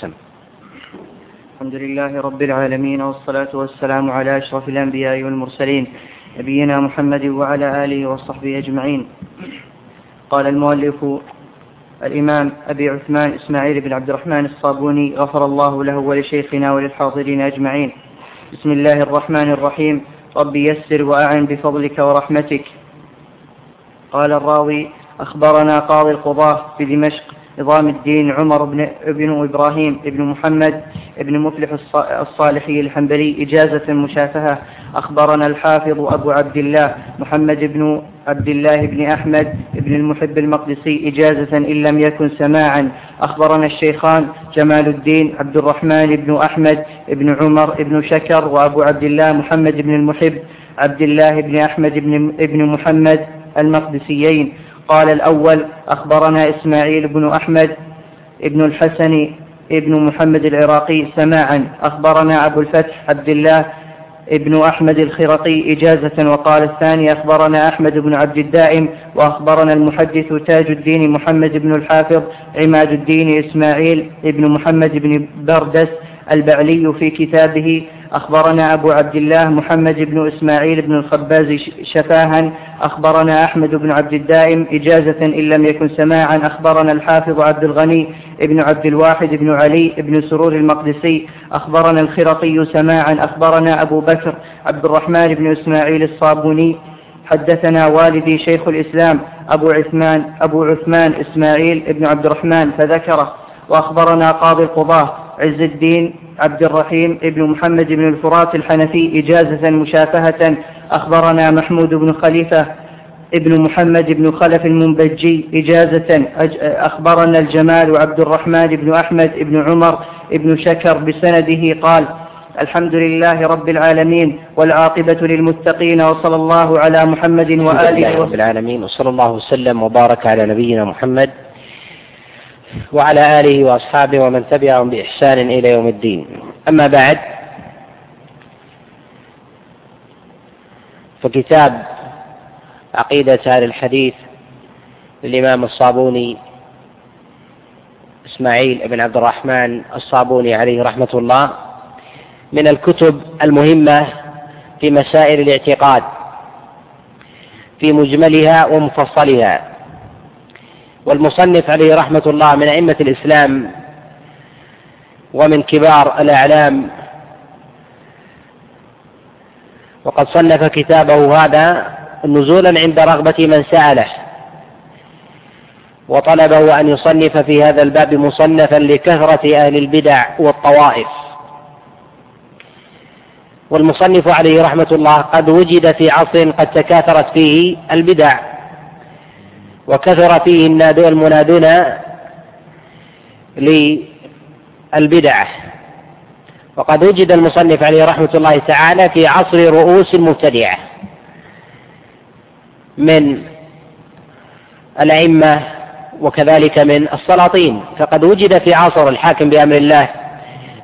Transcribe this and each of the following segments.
أحسن الحمد لله رب العالمين والصلاة والسلام على أشرف الأنبياء والمرسلين نبينا محمد وعلى آله وصحبه أجمعين. قال المؤلف الإمام أبي عثمان إسماعيل بن عبد الرحمن الصابوني غفر الله له ولشيخنا وللحاضرين أجمعين. بسم الله الرحمن الرحيم. رب يسر وأعن بفضلك ورحمتك. قال الراوي أخبرنا قاضي القضاة بدمشق نظام الدين عمر بن, ابن إبراهيم بن محمد بن مفلح الصالحي الحنبلي. إجازة مشافهة أخبرنا الحافظ أبو عبد الله محمد بن عبد الله بن أحمد بن المحب المقدسي. إجازة إن لم يكن سماعا. أخبرنا الشيخان جمال الدين عبد الرحمن بن أحمد بن عمر بن شكر وأبو عبد الله محمد بن المحب عبد الله بن أحمد بن, بن محمد المقدسيين. قال الأول أخبرنا إسماعيل بن أحمد بن الحسن ابن محمد العراقي سماعا. أخبرنا أبو الفتح عبد الله ابن أحمد الخرقي إجازة وقال الثاني أخبرنا أحمد بن عبد الدائم وأخبرنا المحدث تاج الدين محمد بن الحافظ عماد الدين إسماعيل ابن محمد بن بردس البعلي في كتابه أخبرنا أبو عبد الله محمد بن إسماعيل بن الخباز شفاها. أخبرنا أحمد بن عبد الدائم إجازة إن لم يكن سماعا. أخبرنا الحافظ عبد الغني بن عبد الواحد بن علي بن سرور المقدسي. أخبرنا الخرقي سماعا. أخبرنا أبو بكر عبد الرحمن بن إسماعيل الصابوني. حدثنا والدي شيخ الإسلام أبو عثمان أبو عثمان إسماعيل بن عبد الرحمن فذكره. وأخبرنا قاضي القضاة عز الدين عبد الرحيم بن محمد بن الفرات الحنفي إجازة مشافهة أخبرنا محمود بن خليفة ابن محمد بن خلف المنبجي إجازة أخبرنا الجمال عبد الرحمن بن أحمد بن عمر بن شكر بسنده قال الحمد لله رب العالمين والعاقبة للمتقين وصلى الله على محمد وآله رب العالمين وصلى الله وسلم وبارك على نبينا محمد وعلى آله وأصحابه ومن تبعهم بإحسان إلى يوم الدين. أما بعد فكتاب عقيدة أهل الحديث للإمام الصابوني إسماعيل بن عبد الرحمن الصابوني عليه رحمة الله من الكتب المهمة في مسائل الاعتقاد في مجملها ومفصلها. والمصنف عليه رحمة الله من أئمة الإسلام ومن كبار الأعلام. وقد صنف كتابه هذا نزولا عند رغبة من سأله وطلبه أن يصنف في هذا الباب مصنفا لكثرة أهل البدع والطوائف. والمصنف عليه رحمة الله قد وجد في عصر قد تكاثرت فيه البدع. وكثر فيه النادون المنادون للبدعة. وقد وجد المصنف عليه رحمة الله تعالى في عصر رؤوس المبتدعة من الأئمة وكذلك من السلاطين. فقد وجد في عصر الحاكم بأمر الله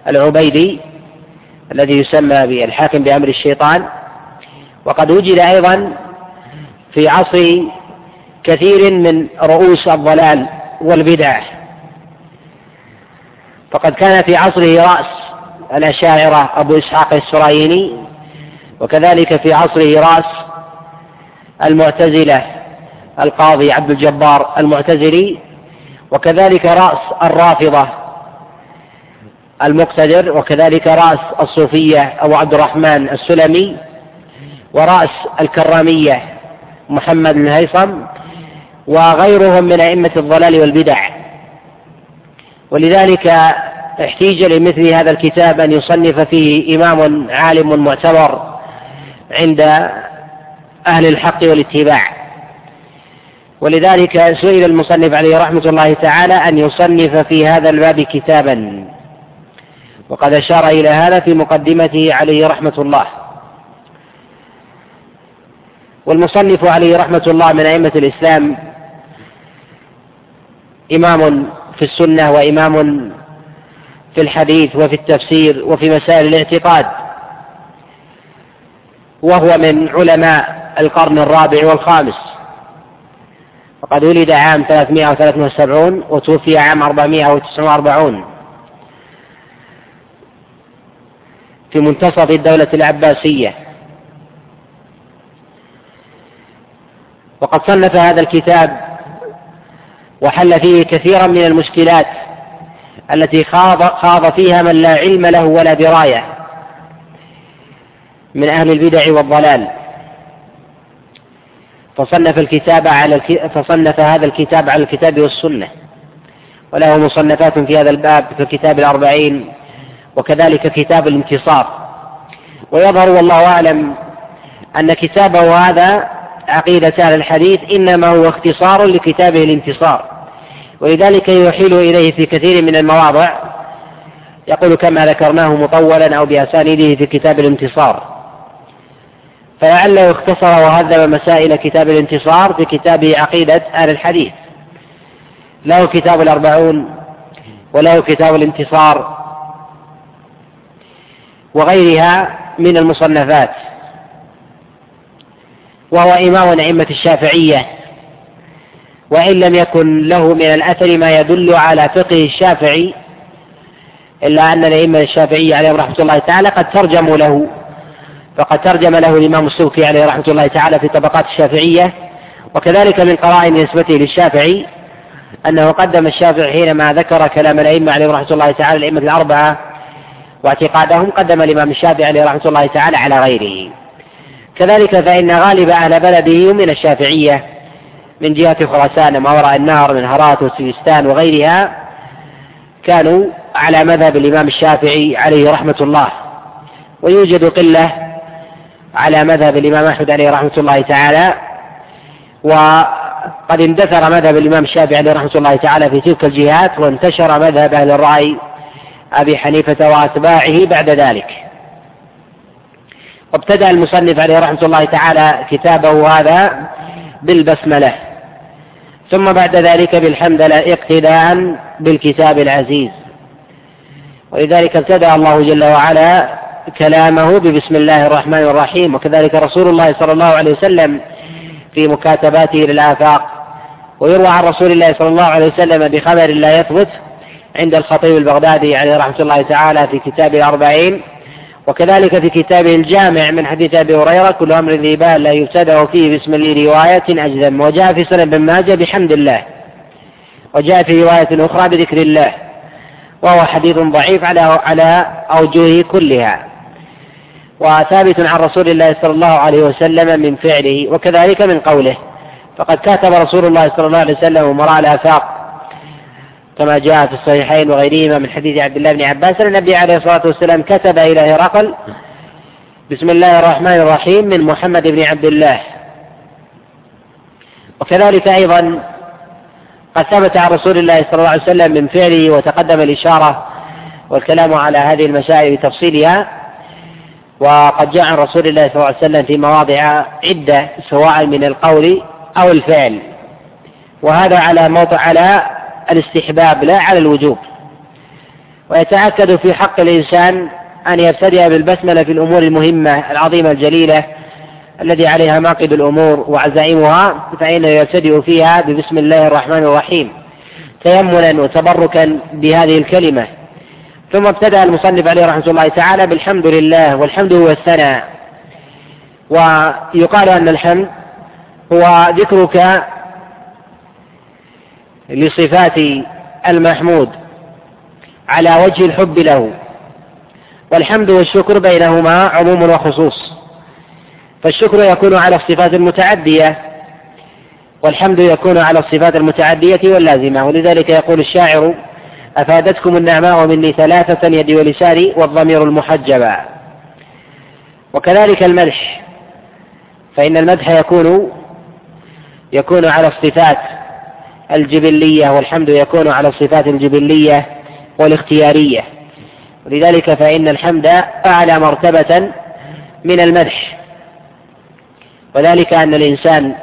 العبيدي الذي يسمى بالحاكم بأمر الشيطان. وقد وجد أيضا في عصر كثير من رؤوس الضلال والبدع. فقد كان في عصره رأس الأشاعرة أبو إسحاق السرايني وكذلك في عصره رأس المعتزلة القاضي عبد الجبار المعتزلي وكذلك رأس الرافضة المقتدر وكذلك رأس الصوفية أبو عبد الرحمن السلمي ورأس الكرامية محمد بن هيثم وغيرهم من أئمة الضلال والبدع. ولذلك احتيج لمثل هذا الكتاب أن يصنف فيه إمام عالم معتبر عند أهل الحق والاتباع. ولذلك سئل المصنف عليه رحمة الله تعالى أن يصنف في هذا الباب كتابا. وقد أشار إلى هذا في مقدمته عليه رحمة الله. والمصنف عليه رحمة الله من أئمة الإسلام إمام في السنة وإمام في الحديث وفي التفسير وفي مسائل الاعتقاد. وهو من علماء القرن الرابع والخامس. وقد ولد عام 373 وتوفي عام 449 في منتصف الدولة العباسية. وقد صنف هذا الكتاب وحل فيه كثيرا من المشكلات التي خاض, خاض فيها من لا علم له ولا دراية من أهل البدع والضلال. فصنف الكتاب على فصنف هذا الكتاب على الكتاب والسنة وله مصنفات في هذا الباب في كتاب الأربعين وكذلك كتاب الانتصار ويظهر والله أعلم أن كتابه هذا عقيدة أهل الحديث إنما هو اختصار لكتابه الانتصار. ولذلك يحيل إليه في كثير من المواضع. يقول كما ذكرناه مطولا أو بأسانيده في كتاب الانتصار. فلعله اختصر وهذب مسائل كتاب الانتصار في كتابه عقيدة أهل الحديث. له كتاب الأربعون وله كتاب الانتصار وغيرها من المصنفات. وهو إمام أئمة الشافعية. وإن لم يكن له من الأثر ما يدل على فقه الشافعي إلا أن الأئمة الشافعية عليهم رحمة الله تعالى قد ترجموا له فقد ترجم له الإمام السوكي عليه رحمة الله تعالى في طبقات الشافعية. وكذلك من قرائن نسبته للشافعي أنه قدم الشافعي حينما ذكر كلام الأئمة عليهم رحمة الله تعالى الأئمة الأربعة واعتقادهم قدم الإمام الشافعي عليه رحمة الله تعالى على غيره. كذلك فإن غالب أهل بلده من الشافعية من جهة خراسان ما وراء النهر من هرات وسيستان وغيرها كانوا على مذهب الإمام الشافعي عليه رحمة الله. ويوجد قلة على مذهب الإمام أحمد عليه رحمة الله تعالى وقد اندثر مذهب الإمام الشافعي عليه رحمة الله تعالى في تلك الجهات وانتشر مذهب أهل الرأي أبي حنيفة وأتباعه بعد ذلك. وابتدأ المصنف عليه رحمة الله تعالى كتابه هذا بالبسملة. ثم بعد ذلك بالحمدلله اقتداء بالكتاب العزيز. ولذلك ابتدأ الله جل وعلا كلامه ببسم الله الرحمن الرحيم. وكذلك رسول الله صلى الله عليه وسلم في مكاتباته للآفاق. ويروى عن رسول الله صلى الله عليه وسلم بخبر لا يثبت عند الخطيب البغدادي عليه رحمة الله تعالى في كتاب الأربعين وكذلك في كتابه الجامع من حديث أبي هريرة كل أمر ذي بال لا يبتدأ فيه بسم الله رواية أجزم. وجاء في سنة بن ماجه بحمد الله. وجاء في رواية أخرى بذكر الله. وهو حديث ضعيف على على أوجهه كلها. وثابت عن رسول الله صلى الله عليه وسلم من فعله وكذلك من قوله. فقد كاتب رسول الله صلى الله عليه وسلم أمراء الآفاق كما جاء في الصحيحين وغيرهما من حديث عبد الله بن عباس أن النبي عليه الصلاة والسلام كتب إلى هرقل بسم الله الرحمن الرحيم من محمد بن عبد الله. وكذلك أيضا قد ثبت عن رسول الله صلى الله عليه وسلم من فعله وتقدم الإشارة والكلام على هذه المسائل بتفصيلها. وقد جاء عن رسول الله صلى الله عليه وسلم في مواضع عدة سواء من القول أو الفعل. وهذا على موضع على الاستحباب لا على الوجوب ويتأكد في حق الإنسان أن يبتدئ بالبسملة في الأمور المهمة العظيمة الجليلة الذي عليها معقد الأمور وعزائمها فإنه يبتدئ فيها ببسم الله الرحمن الرحيم تيمنا وتبركا بهذه الكلمة. ثم ابتدأ المصنف عليه رحمة الله تعالى بالحمد لله والحمد هو الثناء ويقال أن الحمد هو ذكرك لصفات المحمود على وجه الحب له. والحمد والشكر بينهما عموم وخصوص. فالشكر يكون على الصفات المتعدية والحمد يكون على الصفات المتعدية واللازمة. ولذلك يقول الشاعر أفادتكم النعماء مني ثلاثة يدي ولساني والضمير المحجبا وكذلك المدح فإن المدح يكون يكون على الصفات الجبلية والحمد يكون على الصفات الجبلية والاختيارية. ولذلك فإن الحمد أعلى مرتبة من المدح. وذلك أن الإنسان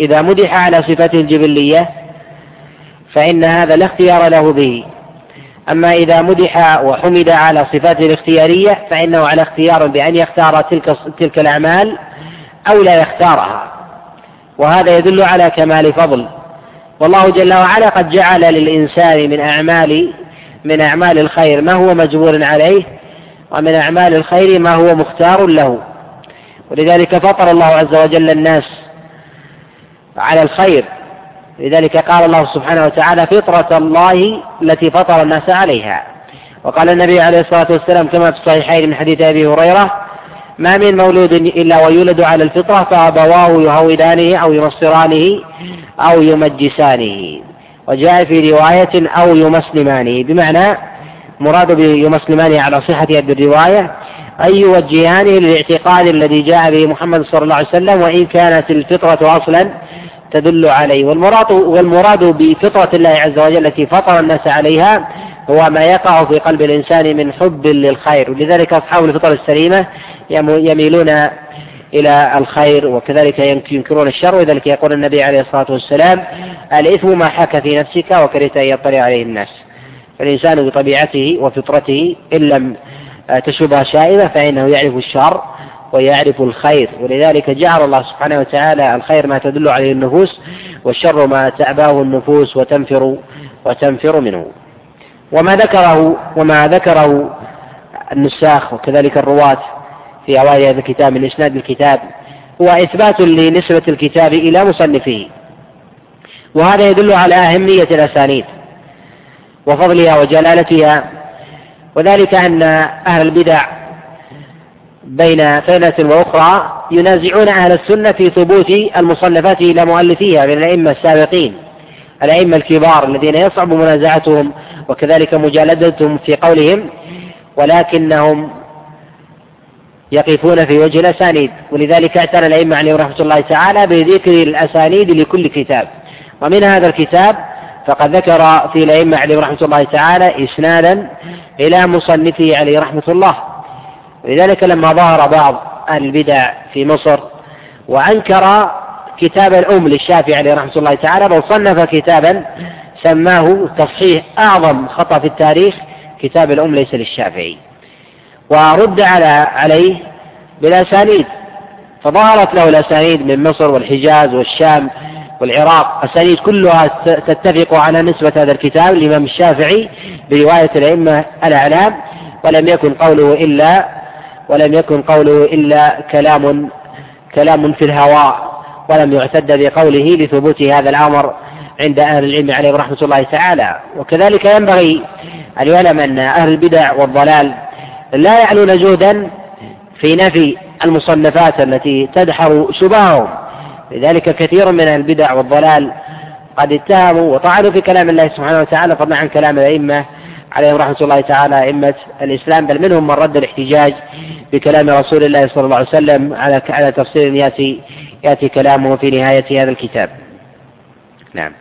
إذا مدح على صفته الجبلية فإن هذا لا اختيار له به. أما إذا مدح وحمد على صفاته الاختيارية فإنه على اختيار بأن يختار تلك تلك الأعمال أو لا يختارها. وهذا يدل على كمال فضل. والله جل وعلا قد جعل للإنسان من أعمال من أعمال الخير ما هو مجبور عليه ومن أعمال الخير ما هو مختار له. ولذلك فطر الله عز وجل الناس على الخير. لذلك قال الله سبحانه وتعالى فطرة الله التي فطر الناس عليها وقال النبي عليه الصلاة والسلام كما في الصحيحين من حديث أبي هريرة ما من مولود إلا ويولد على الفطرة فأبواه يهودانه أو ينصرانه أو يمجسانه. وجاء في رواية أو يمسلمانه بمعنى مراد بيمسلمانه على صحة هذه الرواية أي يوجهانه للاعتقاد الذي جاء به محمد صلى الله عليه وسلم وإن كانت الفطرة أصلا تدل عليه. والمراد والمراد بفطرة الله عز وجل التي فطر الناس عليها هو ما يقع في قلب الإنسان من حب للخير. ولذلك أصحاب الفطر السليمة يميلون إلى الخير وكذلك ينكرون الشر ولذلك يقول النبي عليه الصلاة والسلام الإثم ما حك في نفسك وكرهت أن يطلع عليه الناس. فالإنسان بطبيعته وفطرته إن لم تشبه شائبة فإنه يعرف الشر ويعرف الخير. ولذلك جعل الله سبحانه وتعالى الخير ما تدل عليه النفوس والشر ما تأباه النفوس وتنفر وتنفر منه. وما ذكره وما ذكره النساخ وكذلك الرواة في أوائل هذا الكتاب من إسناد الكتاب هو إثبات لنسبة الكتاب إلى مصنفه. وهذا يدل على أهمية الأسانيد وفضلها وجلالتها وذلك أن أهل البدع بين فينة وأخرى ينازعون أهل السنة في ثبوت المصنفات إلى مؤلفيها من الأئمة السابقين الأئمة الكبار الذين يصعب منازعتهم وكذلك مجالدتهم في قولهم ولكنهم يقفون في وجه الأسانيد. ولذلك اعتنى الأئمة عليهم رحمة الله تعالى بذكر الأسانيد لكل كتاب. ومن هذا الكتاب فقد ذكر في الأئمة عليهم رحمة الله تعالى إسنادا إلى مصنفه عليه رحمة الله. ولذلك لما ظهر بعض أهل البدع في مصر وأنكر كتاب الأم للشافعي عليه رحمة الله تعالى بل صنف كتابا سماه تصحيح أعظم خطأ في التاريخ كتاب الأم ليس للشافعي. ورد على عليه بالأسانيد فظهرت له الأسانيد من مصر والحجاز والشام والعراق أسانيد كلها تتفق على نسبة هذا الكتاب للإمام الشافعي برواية الأئمة الأعلام ولم يكن قوله إلا ولم يكن قوله إلا كلام كلام في الهواء ولم يعتد بقوله لثبوت هذا الأمر عند أهل العلم عليهم رحمة الله تعالى. وكذلك ينبغي أن يعلم أن أهل البدع والضلال لا يعلون جهدا في نفي المصنفات التي تدحر شبههم لذلك كثير من البدع والضلال قد اتهموا وطعنوا في كلام الله سبحانه وتعالى فضلا عن كلام الأئمة عليهم رحمة الله تعالى أئمة الإسلام بل منهم من رد الاحتجاج بكلام رسول الله صلى الله عليه وسلم على على تفسير يأتي يأتي كلامه في نهاية هذا الكتاب. نعم.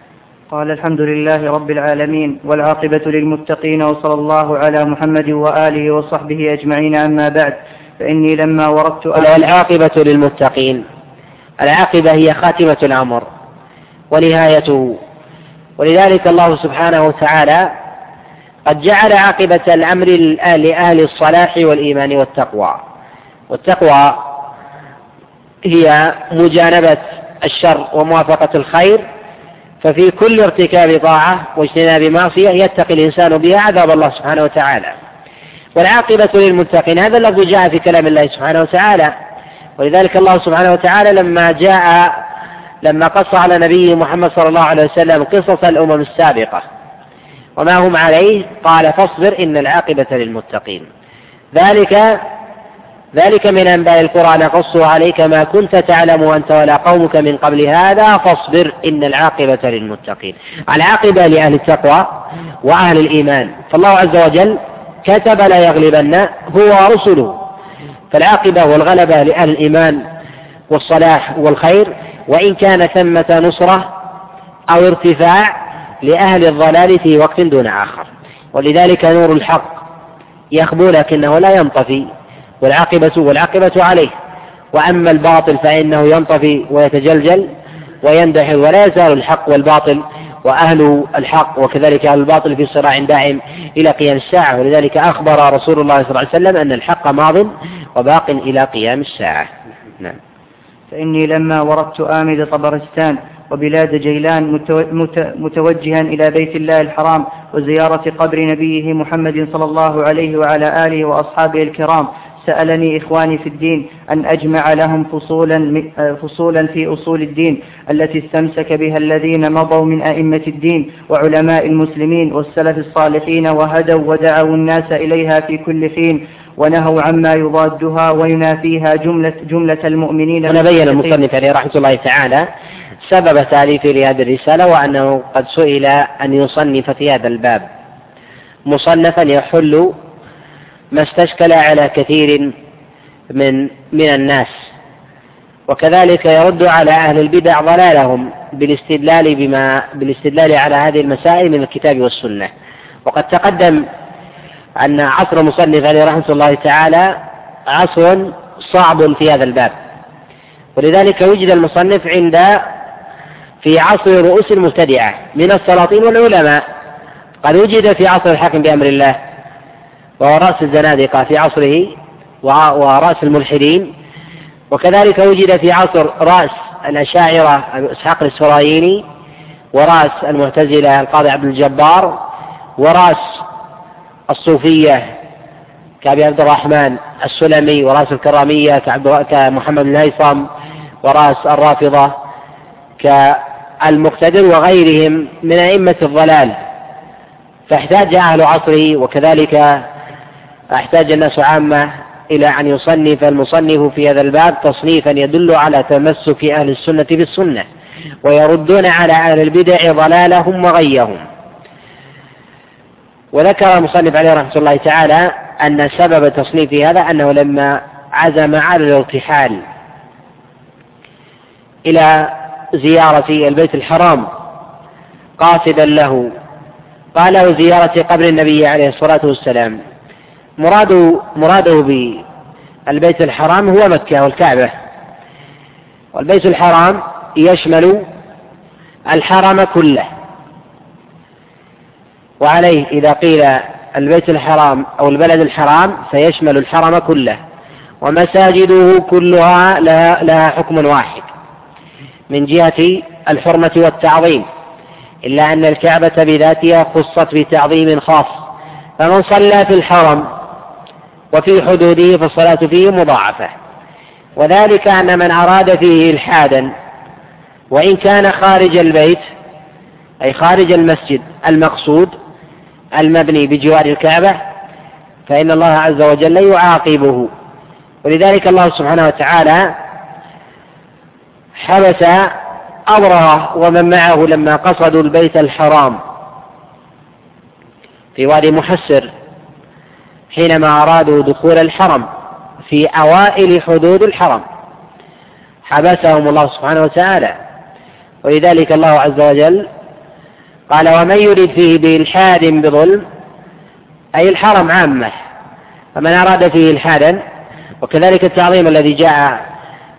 قال الحمد لله رب العالمين والعاقبة للمتقين وصلى الله على محمد وآله وصحبه أجمعين أما بعد فإني لما وردت العاقبة للمتقين. العاقبة هي خاتمة الأمر ونهايته. ولذلك الله سبحانه وتعالى قد جعل عاقبة الأمر لأهل الصلاح والإيمان والتقوى. والتقوى هي مجانبة الشر وموافقة الخير ففي كل ارتكاب طاعة واجتناب معصية يتقي الإنسان بها عذاب الله سبحانه وتعالى. والعاقبة للمتقين هذا الذي جاء في كلام الله سبحانه وتعالى. ولذلك الله سبحانه وتعالى لما جاء لما قص على نبيه محمد صلى الله عليه وسلم قصص الأمم السابقة وما هم عليه قال فاصبر إن العاقبة للمتقين. ذلك ذلك من أنباء القرى نقصه عليك ما كنت تعلم أنت ولا قومك من قبل هذا فاصبر إن العاقبة للمتقين. العاقبة لأهل التقوى وأهل الإيمان. فالله عز وجل كتب لا يغلبن هو ورسله. فالعاقبة والغلبة لأهل الإيمان والصلاح والخير وإن كان ثمة نصرة أو ارتفاع لأهل الضلال في وقت دون آخر. ولذلك نور الحق يخبو لكنه لا ينطفي والعاقبة والعاقبة عليه. وأما الباطل فإنه ينطفي ويتجلجل ويندحر ولا يزال الحق والباطل وأهل الحق وكذلك أهل الباطل في صراع دائم إلى قيام الساعة. ولذلك أخبر رسول الله صلى الله عليه وسلم أن الحق ماض وباق إلى قيام الساعة. نعم. فإني لما وردت آمد طبرستان وبلاد جيلان متوجها إلى بيت الله الحرام وزيارة قبر نبيه محمد صلى الله عليه وعلى آله وأصحابه الكرام. سألني إخواني في الدين أن أجمع لهم فصولا, فصولا في أصول الدين التي استمسك بها الذين مضوا من أئمة الدين وعلماء المسلمين والسلف الصالحين وهدوا ودعوا الناس إليها في كل حين ونهوا عما يضادها وينافيها جملة, جملة المؤمنين ونبين المصنف عليه رحمة الله تعالى سبب تأليفه لهذه الرسالة وأنه قد سئل أن يصنف في هذا الباب. مصنفا يحل ما استشكل على كثير من من الناس. وكذلك يرد على أهل البدع ضلالهم بالاستدلال بما بالاستدلال على هذه المسائل من الكتاب والسنة. وقد تقدم أن عصر مصنف عليه رحمة الله تعالى عصر صعب في هذا الباب. ولذلك وجد المصنف عند في عصر رؤوس المبتدعة من السلاطين والعلماء. قد وجد في عصر الحاكم بأمر الله وهو رأس الزنادقة في عصره ورأس الملحدين. وكذلك وجد في عصر رأس الأشاعرة إسحاق الإسرائيلي ورأس المعتزلة القاضي عبد الجبار ورأس الصوفية كأبي عبد الرحمن السلمي ورأس الكرامية كمحمد بن ورأس الرافضة كالمقتدر وغيرهم من أئمة الضلال. فاحتاج أهل عصره وكذلك أحتاج الناس عامة إلى أن يصنف المصنف في هذا الباب تصنيفا يدل على تمسك أهل السنة بالسنة ويردون على أهل البدع ضلالهم وغيهم. وذكر المصنف عليه رحمة الله تعالى أن سبب تصنيف هذا أنه لما عزم على الارتحال إلى زيارة البيت الحرام قاصدا له قال زيارة قبر النبي عليه الصلاة والسلام مراد مراده بالبيت الحرام هو مكة والكعبة. والبيت الحرام يشمل الحرم كله. وعليه إذا قيل البيت الحرام أو البلد الحرام فيشمل الحرم كله. ومساجده كلها لها, لها حكم واحد. من جهة الحرمة والتعظيم. إلا أن الكعبة بذاتها خصت بتعظيم خاص. فمن صلى في الحرم وفي حدوده فالصلاة فيه مضاعفة. وذلك أن من أراد فيه إلحادا وإن كان خارج البيت أي خارج المسجد المقصود المبني بجوار الكعبة فإن الله عز وجل يعاقبه. ولذلك الله سبحانه وتعالى حبس أبرهة ومن معه لما قصدوا البيت الحرام في وادي محسر. حينما أرادوا دخول الحرم في أوائل حدود الحرم. حبسهم الله سبحانه وتعالى. ولذلك الله عز وجل قال ومن يرد فيه بإلحاد بظلم أي الحرم عامة فمن أراد فيه إلحادا وكذلك التعظيم الذي جاء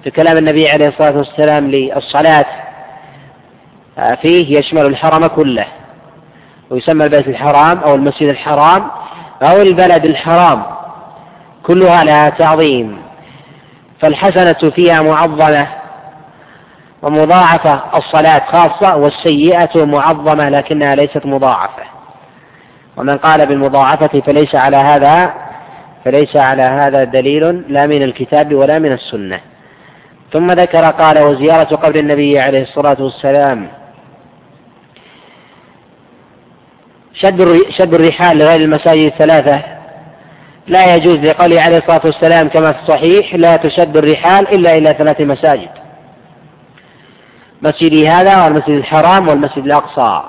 في كلام النبي عليه الصلاة والسلام للصلاة فيه يشمل الحرم كله ويسمى البيت الحرام أو المسجد الحرام أو البلد الحرام كلها لها تعظيم. فالحسنة فيها معظمة ومضاعفة الصلاة خاصة والسيئة معظمة لكنها ليست مضاعفة. ومن قال بالمضاعفة فليس على هذا فليس على هذا دليل لا من الكتاب ولا من السنة. ثم ذكر قال وزيارة قبر النبي عليه الصلاة والسلام شد الرحال لغير المساجد الثلاثة. لا يجوز لقوله عليه الصلاة والسلام كما في الصحيح لا تشد الرحال إلا إلى ثلاث مساجد. مسجدي هذا والمسجد الحرام والمسجد الأقصى.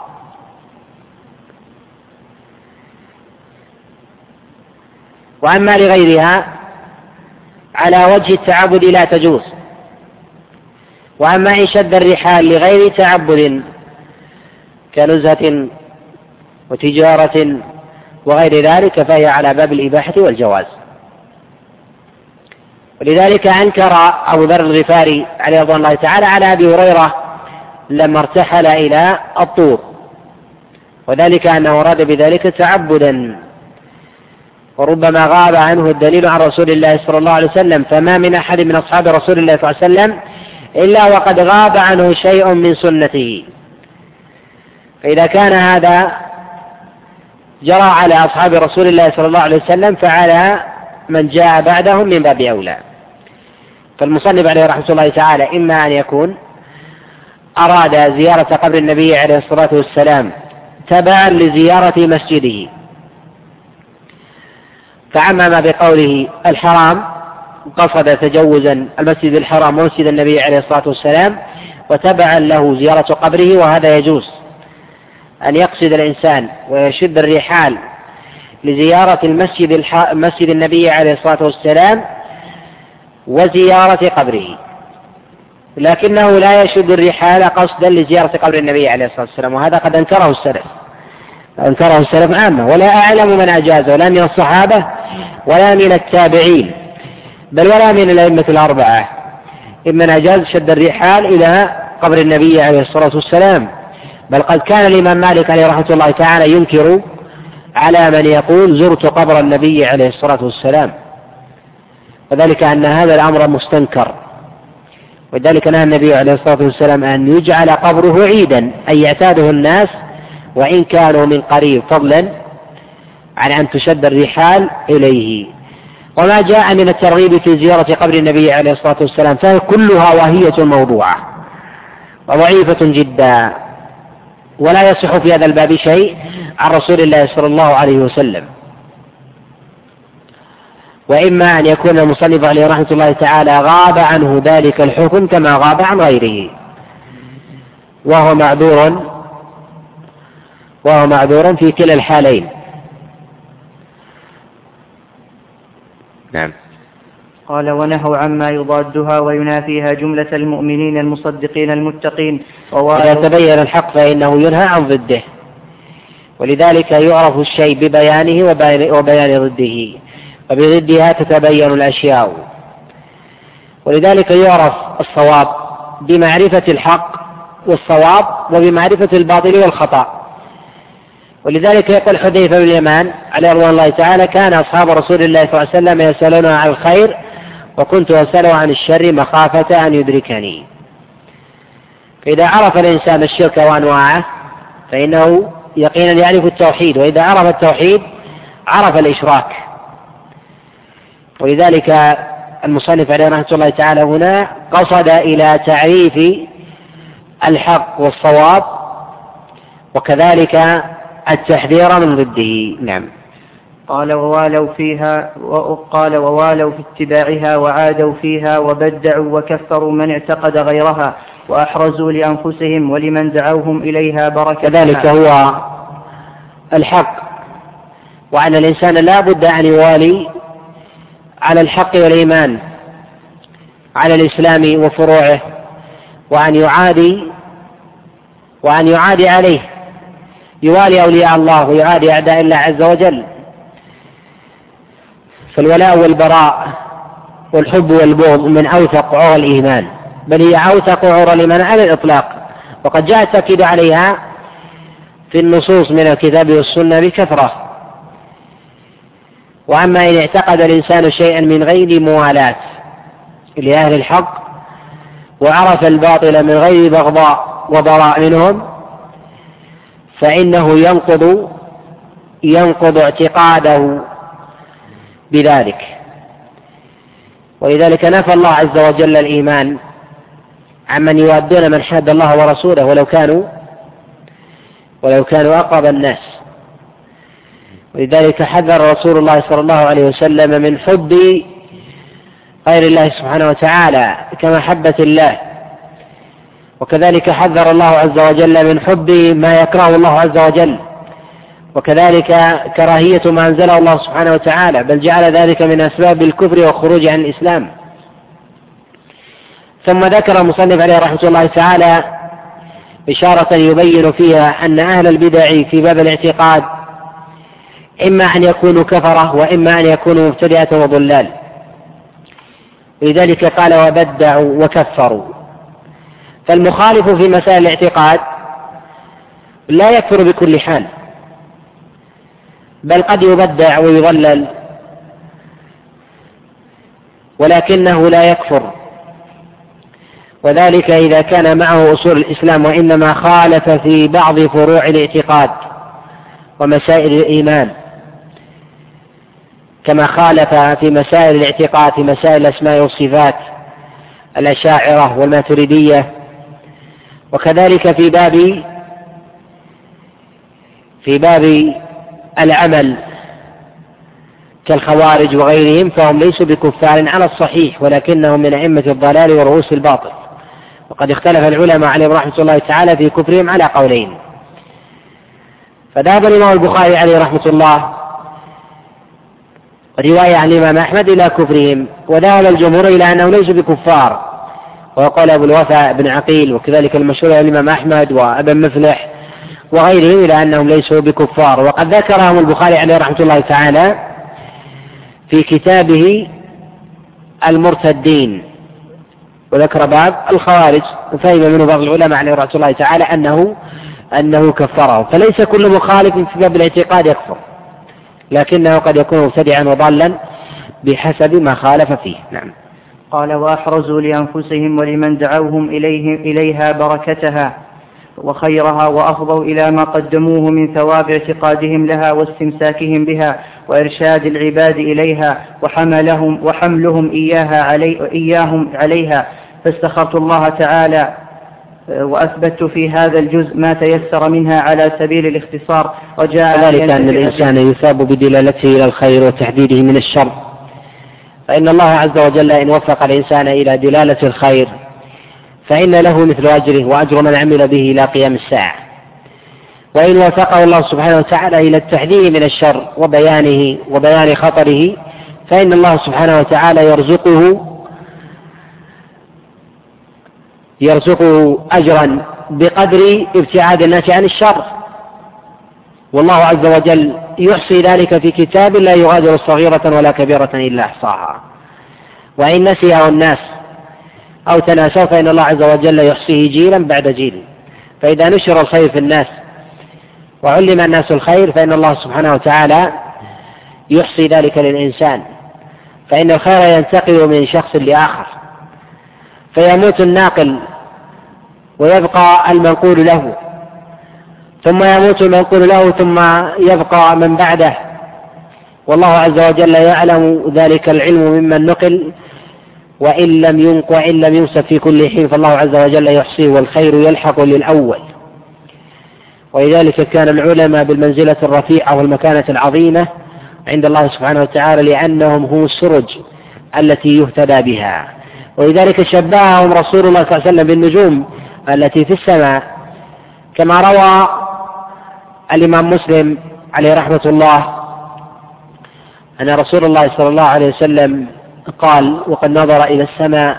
وأما لغيرها على وجه التعبد لا تجوز. وأما إن شد الرحال لغير تعبد كنزهة وتجارة وغير ذلك فهي على باب الإباحة والجواز. ولذلك أنكر أبو ذر الغفاري عليه رضوان الله تعالى على أبي هريرة لما ارتحل إلى الطور وذلك أنه أراد بذلك تعبدا وربما غاب عنه الدليل عن رسول الله صلى الله عليه وسلم فما من أحد من أصحاب رسول الله صلى الله عليه وسلم إلا وقد غاب عنه شيء من سنته. فإذا كان هذا جرى على أصحاب رسول الله صلى الله عليه وسلم فعلى من جاء بعدهم من باب أولى. فالمصنف عليه رحمة الله تعالى إما أن يكون أراد زيارة قبر النبي عليه الصلاة والسلام تبعا لزيارة مسجده. فعمم بقوله الحرام قصد تجوزا المسجد الحرام ومسجد النبي عليه الصلاة والسلام وتبعا له زيارة قبره وهذا يجوز. أن يقصد الإنسان ويشد الرحال لزيارة المسجد الح... مسجد النبي عليه الصلاة والسلام وزيارة قبره. لكنه لا يشد الرحال قصدا لزيارة قبر النبي عليه الصلاة والسلام وهذا قد أنكره السلف. أنكره السلف عامة ولا أعلم من أجازه لا من الصحابة ولا من التابعين بل ولا من الأئمة الأربعة. إمن أجاز شد الرحال إلى قبر النبي عليه الصلاة والسلام. بل قد كان الإمام مالك عليه رحمة الله تعالى ينكر على من يقول زرت قبر النبي عليه الصلاة والسلام. وذلك أن هذا الأمر مستنكر. ولذلك نهى النبي عليه الصلاة والسلام أن يجعل قبره عيدا أي يعتاده الناس وإن كانوا من قريب فضلا عن أن تشد الرحال إليه. وما جاء من الترغيب في زيارة قبر النبي عليه الصلاة والسلام فهي كلها واهية موضوعة وضعيفة جدا. ولا يصح في هذا الباب شيء عن رسول الله صلى الله عليه وسلم. وإما أن يكون المصنف عليه رحمة الله تعالى غاب عنه ذلك الحكم كما غاب عن غيره. وهو معذور وهو معذور في كلا الحالين. نعم. قال ونهوا عما يضادها وينافيها جملة المؤمنين المصدقين المتقين. إذا تبين الحق فإنه ينهى عن ضده. ولذلك يعرف الشيء ببيانه وبيان ضده. وبضدها تتبين الأشياء. ولذلك يعرف الصواب بمعرفة الحق والصواب وبمعرفة الباطل والخطأ. ولذلك يقول حذيفة بن اليمان عليه رضوان الله تعالى كان أصحاب رسول الله صلى الله عليه وسلم يسألون عن الخير وكنت أسأله عن الشر مخافة أن يدركني. فإذا عرف الإنسان الشرك وأنواعه فإنه يقينا يعرف التوحيد وإذا عرف التوحيد عرف الإشراك. ولذلك المصنف عليه رحمة الله تعالى هنا قصد إلى تعريف الحق والصواب وكذلك التحذير من ضده. نعم. قال ووالوا فيها وقال ووالوا في اتباعها وعادوا فيها وبدعوا وكفروا من اعتقد غيرها وأحرزوا لأنفسهم ولمن دعوهم إليها بركة كذلك هو الحق. وأن الإنسان لا بد أن يوالي على الحق والإيمان على الإسلام وفروعه وأن يعادي وأن يعادي عليه. يوالي أولياء الله ويعادي أعداء الله عز وجل. فالولاء والبراء والحب والبغض من أوثق عرى الإيمان بل هي أوثق عرى الإيمان على الإطلاق. وقد جاء التأكيد عليها في النصوص من الكتاب والسنة بكثرة. وأما إن اعتقد الإنسان شيئا من غير موالاة لأهل الحق وعرف الباطل من غير بغضاء وبراء منهم فإنه ينقض ينقض اعتقاده بذلك. ولذلك نفى الله عز وجل الإيمان عمن يوادون من حاد الله ورسوله ولو كانوا ولو كانوا أقرب الناس. ولذلك حذر رسول الله صلى الله عليه وسلم من حب غير الله سبحانه وتعالى كمحبة الله. وكذلك حذر الله عز وجل من حب ما يكرهه الله عز وجل. وكذلك كراهية ما أنزله الله سبحانه وتعالى بل جعل ذلك من أسباب الكفر والخروج عن الإسلام. ثم ذكر المصنف عليه رحمة الله تعالى إشارة يبين فيها أن أهل البدع في باب الاعتقاد إما أن يكونوا كفرة وإما أن يكونوا مبتدئة وضلال. لذلك قال وبدعوا وكفروا. فالمخالف في مسائل الاعتقاد لا يكفر بكل حال. بل قد يبدع ويضلل. ولكنه لا يكفر. وذلك إذا كان معه أصول الإسلام وإنما خالف في بعض فروع الاعتقاد ومسائل الإيمان. كما خالف في مسائل الاعتقاد في مسائل الأسماء والصفات الأشاعرة والماتريدية. وكذلك في باب في باب العمل كالخوارج وغيرهم فهم ليسوا بكفار على الصحيح ولكنهم من أئمة الضلال ورؤوس الباطل. وقد اختلف العلماء عليهم رحمة الله تعالى في كفرهم على قولين. فذهب الإمام البخاري عليه رحمة الله رواية عن الإمام أحمد إلى كفرهم وذهب الجمهور إلى أنهم ليسوا بكفار. وقال أبو الوفاء بن عقيل وكذلك المشهور الإمام أحمد وابن مفلح وغيرهم إلى أنهم ليسوا بكفار. وقد ذكرهم البخاري عليه رحمة الله تعالى في كتابه المرتدين. وذكر باب الخوارج وفهم منه بعض العلماء عليه رحمة الله تعالى أنه أنه كفره. فليس كل مخالف في باب الاعتقاد يكفر لكنه قد يكون مبتدعا وضالا بحسب ما خالف فيه. نعم. قال وأحرزوا لأنفسهم ولمن دعوهم إليه إليها بركتها. وخيرها وأفضوا إلى ما قدموه من ثواب اعتقادهم لها واستمساكهم بها وإرشاد العباد إليها وحملهم وحملهم إياها علي إياهم عليها. فاستخرت الله تعالى وأثبت في هذا الجزء ما تيسر منها على سبيل الاختصار. وجاء ذلك أن الإنسان يثاب بدلالته إلى الخير وتحديده من الشر. فإن الله عز وجل إن وفق الإنسان إلى دلالة الخير فإن له مثل أجره وأجر من عمل به إلى قيام الساعة. وإن وفقه الله سبحانه وتعالى إلى التحذير من الشر وبيانه وبيان خطره فإن الله سبحانه وتعالى يرزقه يرزقه أجرا بقدر ابتعاد الناس عن الشر. والله عز وجل يحصي ذلك في كتاب لا يغادر صغيرة ولا كبيرة إلا أحصاها. وإن نسيه الناس أو تناسوا فإن الله عز وجل يحصيه جيلا بعد جيل. فإذا نشر الخير في الناس وعلم الناس الخير فإن الله سبحانه وتعالى يحصي ذلك للإنسان. فإن الخير ينتقل من شخص لآخر. فيموت الناقل ويبقى المنقول له. ثم يموت المنقول له ثم يبقى من بعده. والله عز وجل يعلم ذلك العلم ممن نقل. وإن لم ينق وإن لم يمسك في كل حين فالله عز وجل يحصيه والخير يلحق للأول. ولذلك كان العلماء بالمنزلة الرفيعة والمكانة العظيمة عند الله سبحانه وتعالى لأنهم هم السرج التي يهتدى بها. ولذلك شبههم رسول الله صلى الله عليه وسلم بالنجوم التي في السماء. كما روى الإمام مسلم عليه رحمة الله أن رسول الله صلى الله عليه وسلم قال وقد نظر إلى السماء.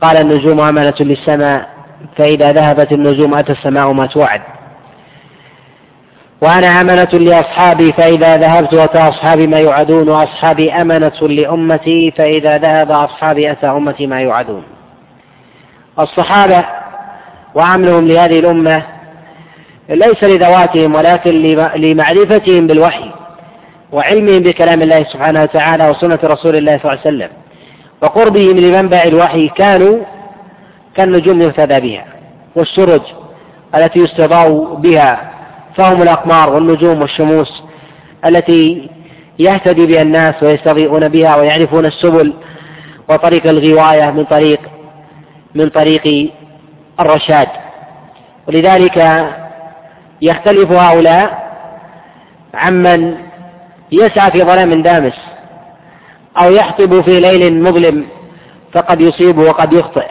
قال النجوم أمانة للسماء فإذا ذهبت النجوم أتى السماء ما توعد. وأنا أمنة لأصحابي فإذا ذهبت أتى أصحابي ما يوعدون وأصحابي أمنة لأمتي فإذا ذهب أصحابي أتى أمتي ما يوعدون. الصحابة وعملهم لهذه الأمة ليس لذواتهم ولكن لمعرفتهم بالوحي. وعلمهم بكلام الله سبحانه وتعالى وسنة رسول الله صلى الله عليه وسلم وقربهم لمنبع الوحي كانوا كالنجوم يهتدى بها والسرج التي يستضاء بها فهم الأقمار والنجوم والشموس التي يهتدي بها الناس ويستضيئون بها ويعرفون السبل وطريق الغواية من طريق من طريق الرشاد. ولذلك يختلف هؤلاء عمن يسعى في ظلام دامس أو يحطب في ليل مظلم فقد يصيب وقد يخطئ.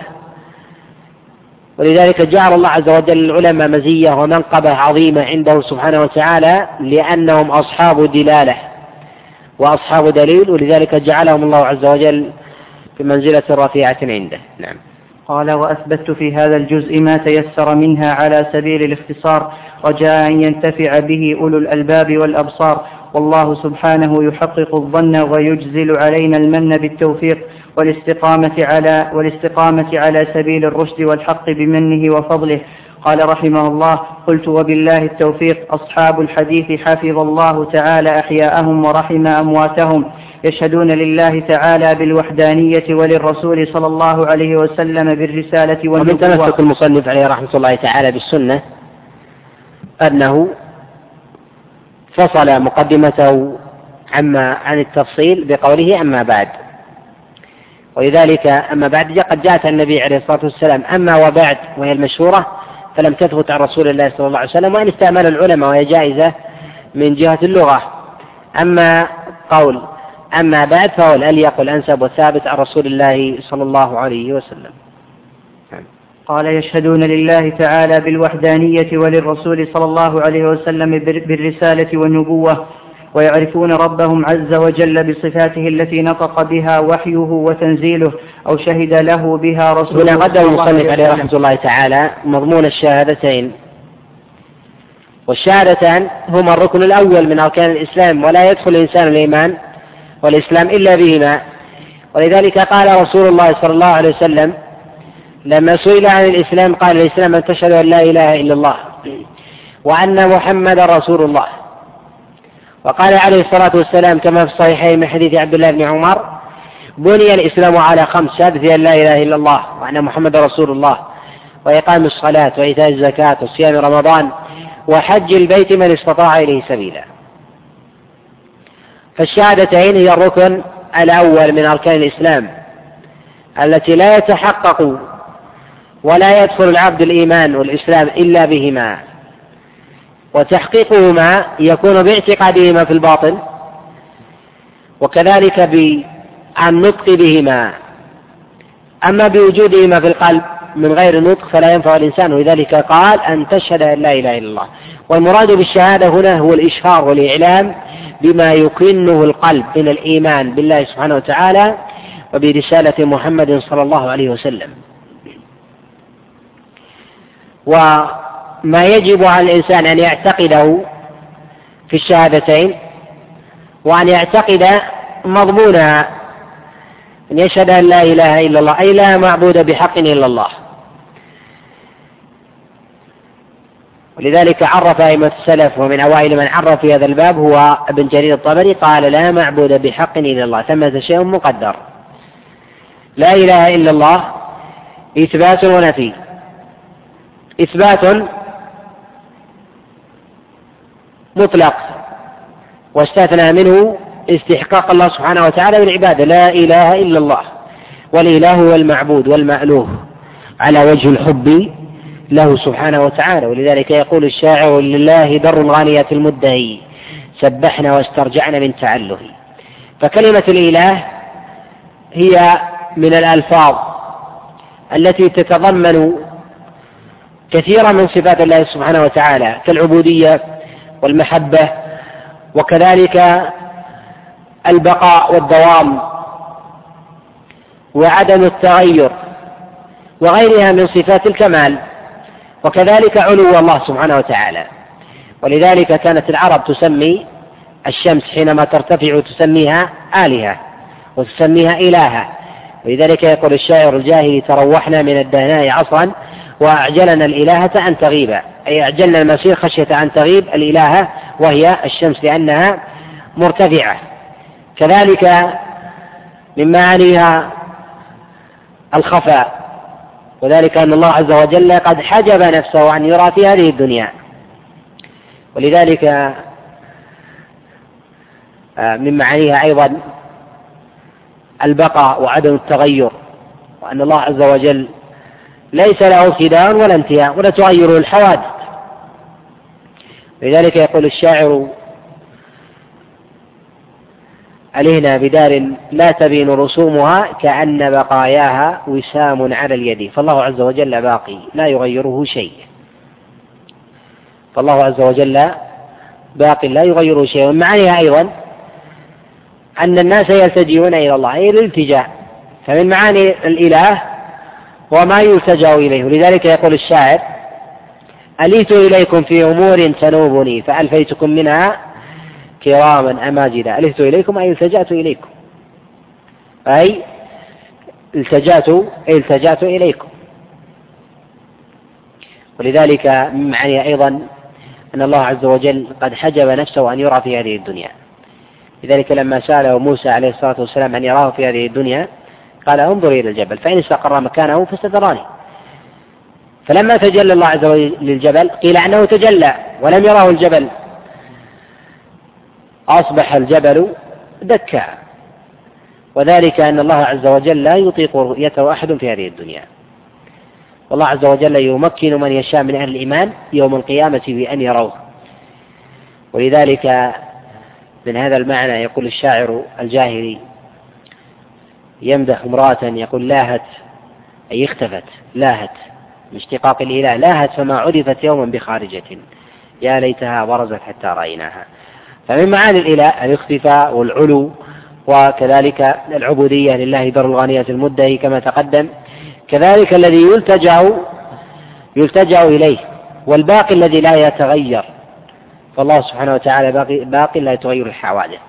ولذلك جعل الله عز وجل العلماء مزية ومنقبة عظيمة عنده سبحانه وتعالى لأنهم أصحاب دلالة وأصحاب دليل ولذلك جعلهم الله عز وجل في منزلة رفيعة عنده. نعم. قال وأثبت في هذا الجزء ما تيسر منها على سبيل الاختصار رجاء أن ينتفع به أولو الألباب والأبصار والله سبحانه يحقق الظن ويجزل علينا المن بالتوفيق والاستقامة على والاستقامة على سبيل الرشد والحق بمنه وفضله. قال رحمه الله قلت وبالله التوفيق. أصحاب الحديث حفظ الله تعالى أحياءهم ورحم أمواتهم. يشهدون لله تعالى بالوحدانية وللرسول صلى الله عليه وسلم بالرسالة والنبوة. ومن تمسك المصنف عليه رحمة الله تعالى بالسنة أنه فصل مقدمته عما عن التفصيل بقوله أما بعد. ولذلك أما بعد قد جاءت النبي عليه الصلاة والسلام أما وبعد وهي المشهورة فلم تثبت عن رسول الله صلى الله عليه وسلم وإن استعمل العلماء وهي جائزة من جهة اللغة. أما قول أما بعد فهو الأليق والأنسب والثابت عن رسول الله صلى الله عليه وسلم. قال يشهدون لله تعالى بالوحدانية وللرسول صلى الله عليه وسلم بالرسالة والنبوة ويعرفون ربهم عز وجل بصفاته التي نطق بها وحيه وتنزيله أو شهد له بها رسوله هنا قدم المصنف عليه رحمة الله تعالى مضمون الشهادتين والشهادتان هما الركن الأول من أركان الإسلام ولا يدخل الإنسان الإيمان والإسلام إلا بهما ولذلك قال رسول الله صلى الله عليه وسلم لما سئل عن الإسلام قال الإسلام أن تشهد أن لا إله إلا الله وأن محمدا رسول الله. وقال عليه الصلاة والسلام كما في الصحيحين من حديث عبد الله بن عمر بني الإسلام على خمس شهادة أن لا إله إلا الله وأن محمد رسول الله وإقام الصلاة وإيتاء الزكاة وصيام رمضان وحج البيت من استطاع إليه سبيلا. فالشهادتين هي الركن الأول من أركان الإسلام التي لا يتحقق ولا يدخل العبد الإيمان والإسلام إلا بهما. وتحقيقهما يكون باعتقادهما في الباطن وكذلك بالنطق بهما. أما بوجودهما في القلب من غير نطق فلا ينفع الإنسان. ولذلك قال أن تشهد أن لا إله إلا الله. والمراد بالشهادة هنا هو الإشهار والإعلام بما يكنه القلب من الإيمان بالله سبحانه وتعالى وبرسالة محمد صلى الله عليه وسلم. وما يجب على الإنسان أن يعتقده في الشهادتين وأن يعتقد مضمونها أن يشهد أن لا إله إلا الله أي لا معبود بحق إلا الله. ولذلك عرف أئمة السلف ومن أوائل من عرف في هذا الباب هو ابن جرير الطبري قال لا معبود بحق إلا الله ثمة شيء مقدر. لا إله إلا الله إثبات ونفي. إثبات مطلق واستثنى منه استحقاق الله سبحانه وتعالى بالعبادة لا إله إلا الله والإله هو المعبود والمألوه على وجه الحب له سبحانه وتعالى. ولذلك يقول الشاعر لله در الغانية المدهي سبحنا واسترجعنا من تعله فكلمة الإله هي من الألفاظ التي تتضمن كثيرا من صفات الله سبحانه وتعالى كالعبودية والمحبة وكذلك البقاء والدوام وعدم التغير وغيرها من صفات الكمال وكذلك علو الله سبحانه وتعالى. ولذلك كانت العرب تسمي الشمس حينما ترتفع تسميها آلهة وتسميها إلها ولذلك يقول الشاعر الجاهلي تروحنا من الدهناء عصرا وأعجلنا الإلهة أن تغيب. أي أعجلنا المسير خشية أن تغيب. الإلهة وهي الشمس لأنها مرتفعة. كذلك من معانيها الخفاء. وذلك أن الله عز وجل قد حجب نفسه أن يرى في هذه الدنيا. ولذلك آه، من معانيها أيضا البقاء وعدم التغير. وأن الله عز وجل ليس له ابتداء ولا انتهاء ولا تغيره الحوادث. لذلك يقول الشاعر علينا بدار لا تبين رسومها كأن بقاياها وسام على اليد. فالله عز وجل باقي لا يغيره شيء. فالله عز وجل باق لا يغيره شيء. ومن معانيها أيضا أن الناس يلتجئون إلى الله أي الالتجاء فمن معاني الإله هو ما يلتجأ إليه. ولذلك يقول الشاعر أليت إليكم في أمور تنوبني فألفيتكم منها كراما أماجدا ألفت إليكم أي التجأت إليكم. أي التجأت أي التجأت إليكم. ولذلك من معاني أيضا أن الله عز وجل قد حجب نفسه أن يرى في هذه الدنيا. لذلك لما سأله موسى عليه الصلاة والسلام أن يراه في هذه الدنيا قال انظر إلى الجبل فإن استقر مكانه فستراني فلما تجلى الله عز وجل للجبل قيل أنه تجلى ولم يراه الجبل. أصبح الجبل دكا. وذلك أن الله عز وجل لا يطيق رؤيته أحد في هذه الدنيا. والله عز وجل يمكن من يشاء من أهل الإيمان يوم القيامة بأن يروه. ولذلك من هذا المعنى يقول الشاعر الجاهلي يمدح امرأة يقول لاهت أي اختفت لاهت من اشتقاق الإله لاهت فما عرفت يوما بخارجة. يا ليتها برزت حتى رأيناها. فمن معاني الإله الاختفاء والعلو وكذلك العبودية لله در الغانية المدهي كما تقدم كذلك الذي يلتجأ يلتجأ إليه والباقي الذي لا يتغير. فالله سبحانه وتعالى باقي, باقي لا يتغير الحوادث.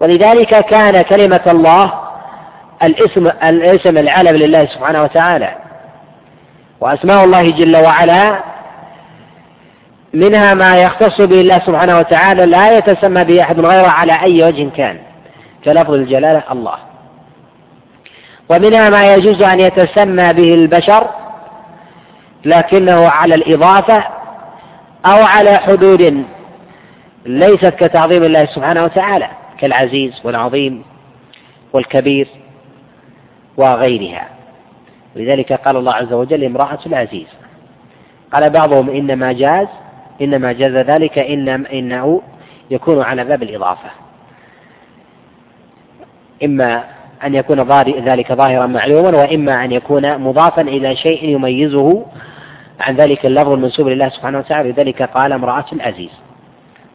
ولذلك كان كلمة الله الاسم الاسم العلم لله سبحانه وتعالى. وأسماء الله جل وعلا منها ما يختص به الله سبحانه وتعالى لا يتسمى به أحد غيره على أي وجه كان. كلفظ الجلالة الله. ومنها ما يجوز أن يتسمى به البشر لكنه على الإضافة أو على حدود ليست كتعظيم الله سبحانه وتعالى كالعزيز والعظيم والكبير. وغيرها. لذلك قال الله عز وجل امرأة العزيز. قال بعضهم إنما جاز إنما جاز ذلك إن إنه يكون على باب الإضافة. إما أن يكون ذلك ظاهرا معلوما وإما أن يكون مضافا إلى شيء يميزه عن ذلك اللفظ المنسوب لله سبحانه وتعالى. لذلك قال امرأة العزيز.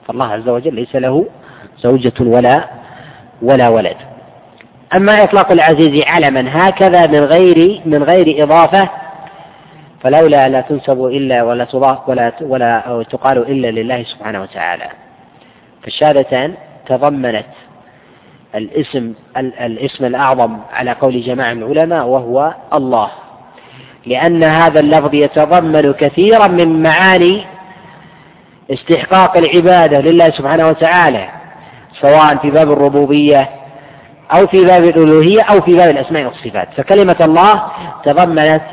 فالله عز وجل ليس له زوجة ولا ولا ولد. أما إطلاق العزيز علما هكذا من غير من غير إضافة فلولا لا تنسب إلا ولا تضاف ولا ولا تقال إلا لله سبحانه وتعالى. فالشهادتان تضمنت الاسم الاسم الأعظم على قول جماعة من العلماء وهو الله. لأن هذا اللفظ يتضمن كثيرا من معاني استحقاق العبادة لله سبحانه وتعالى سواء في باب الربوبية أو في باب الألوهية أو في باب الأسماء والصفات. فكلمة الله تضمنت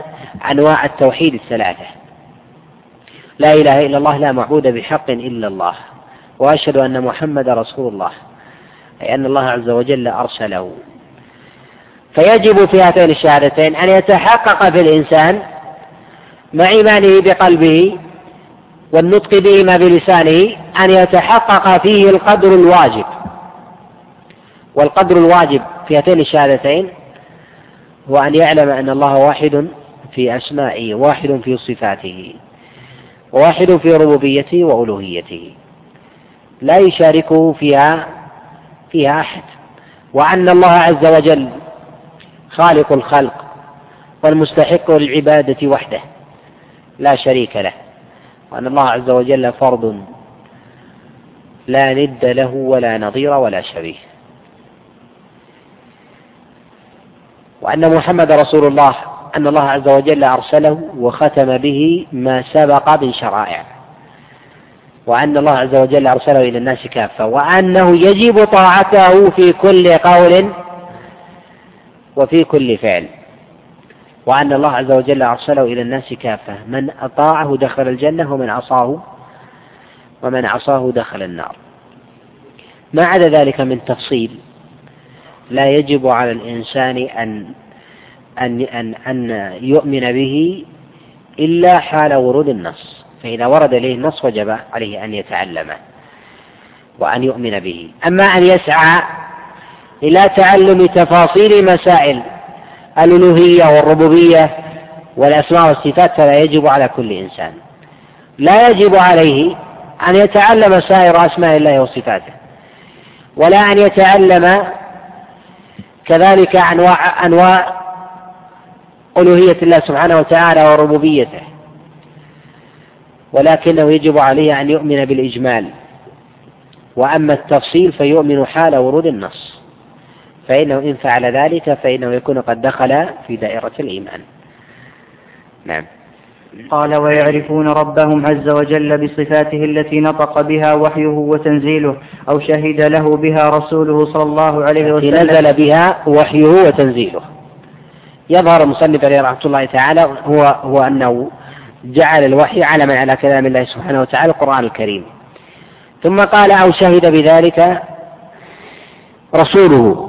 أنواع التوحيد الثلاثة. لا إله إلا الله لا معبود بحق إلا الله. وأشهد أن محمد رسول الله أي أن الله عز وجل أرسله. فيجب في هاتين الشهادتين أن يتحقق في الإنسان مع إيمانه بقلبه والنطق بهما بلسانه أن يتحقق فيه القدر الواجب. والقدر الواجب في هاتين الشهادتين هو أن يعلم أن الله واحد في أسمائه واحد في صفاته واحد في ربوبيته وألوهيته. لا يشاركه فيها فيها أحد. وأن الله عز وجل خالق الخلق والمستحق للعبادة وحده لا شريك له. وأن الله عز وجل فرد لا ند له ولا نظير ولا شبيه. وأن محمد رسول الله أن الله عز وجل أرسله وختم به ما سبق من شرائع. وأن الله عز وجل أرسله إلى الناس كافة. وأنه يجب طاعته في كل قول وفي كل فعل. وأن الله عز وجل أرسله إلى الناس كافة. من أطاعه دخل الجنة ومن عصاه ومن عصاه دخل النار. ما عدا ذلك من تفصيل لا يجب على الإنسان أن أن أن أن يؤمن به إلا حال ورود النص فإذا ورد إليه النص وجب عليه أن يتعلمه وأن يؤمن به. أما أن يسعى إلى تعلم تفاصيل مسائل الألوهية والربوبية والأسماء والصفات فلا يجب على كل إنسان. لا يجب عليه أن يتعلم سائر أسماء الله وصفاته ولا أن يتعلم كذلك أنواع أنواع ألوهية الله سبحانه وتعالى وربوبيته. ولكنه يجب عليه أن يؤمن بالإجمال. وأما التفصيل فيؤمن حال ورود النص. فإنه إن فعل ذلك فإنه يكون قد دخل في دائرة الإيمان. نعم. قال ويعرفون ربهم عز وجل بصفاته التي نطق بها وحيه وتنزيله أو شهد له بها رسوله صلى الله عليه وسلم. نزل بها وحيه وتنزيله. يظهر المصنف عليه رحمة الله تعالى هو هو أنه جعل الوحي علما على كلام الله سبحانه وتعالى القرآن الكريم. ثم قال أو شهد بذلك رسوله.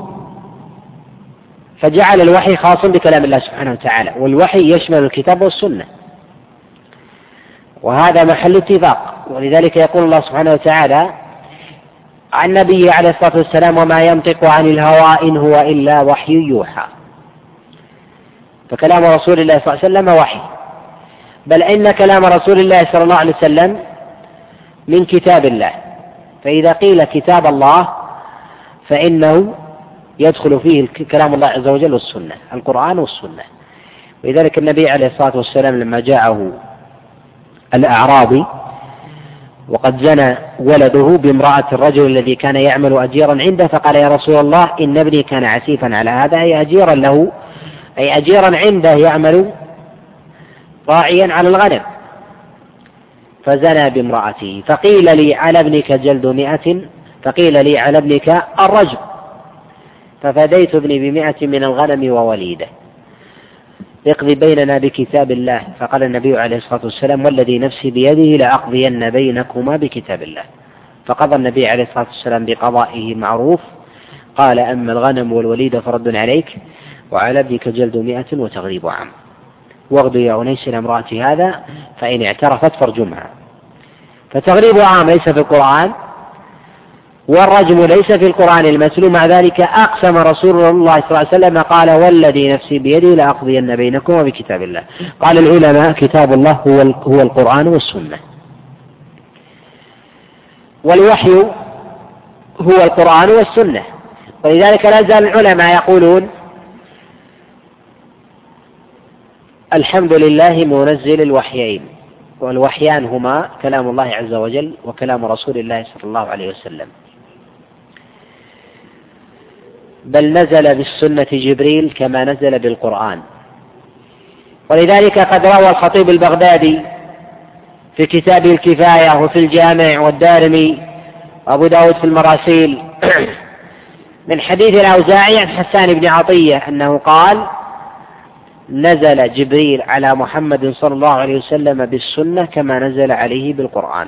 فجعل الوحي خاصا بكلام الله سبحانه وتعالى والوحي يشمل الكتاب والسنة. وهذا محل اتفاق. ولذلك يقول الله سبحانه وتعالى عن نبيه عليه الصلاة والسلام وما ينطق عن الهوى إن هو إلا وحي يوحى. فكلام رسول الله صلى الله عليه وسلم وحي. بل إن كلام رسول الله صلى الله عليه وسلم من كتاب الله. فإذا قيل كتاب الله فإنه يدخل فيه كلام الله عز وجل والسنة القرآن والسنة. ولذلك النبي عليه الصلاة والسلام لما جاءه الأعرابي وقد زنى ولده بامرأة الرجل الذي كان يعمل أجيرا عنده فقال يا رسول الله إن ابني كان عسيفا على هذا أي أجيرا له أي أجيرا عنده يعمل راعيا على الغنم. فزنى بامرأته فقيل لي على ابنك جلد مئة فقيل لي على ابنك الرجم ففديت ابني بمئة من الغنم ووليده. اقضي بيننا بكتاب الله. فقال النبي عليه الصلاة والسلام والذي نفسي بيده لأقضين بينكما بكتاب الله. فقضى النبي عليه الصلاة والسلام بقضائه معروف. قال أما الغنم والوليد فرد عليك وعلى ابنك جلد مئة وتغريب عام. واغدو يا أنيس إلى هذا فإن اعترفت فارجمها. فتغريب عام ليس في القرآن والرجم ليس في القرآن المتلو مع ذلك أقسم رسول الله صلى الله عليه وسلم قال والذي نفسي بيده لأقضين بينكم بكتاب الله. قال العلماء كتاب الله هو هو القرآن والسنة. والوحي هو القرآن والسنة. ولذلك لا زال العلماء يقولون الحمد لله منزل الوحيين. والوحيان هما كلام الله عز وجل وكلام رسول الله صلى الله عليه وسلم. بل نزل بالسنة جبريل كما نزل بالقرآن. ولذلك قد روى الخطيب البغدادي في كتابه الكفاية وفي الجامع والدارمي وأبو داود في المراسيل من حديث الأوزاعي عن حسان بن عطية أنه قال نزل جبريل على محمد صلى الله عليه وسلم بالسنة كما نزل عليه بالقرآن.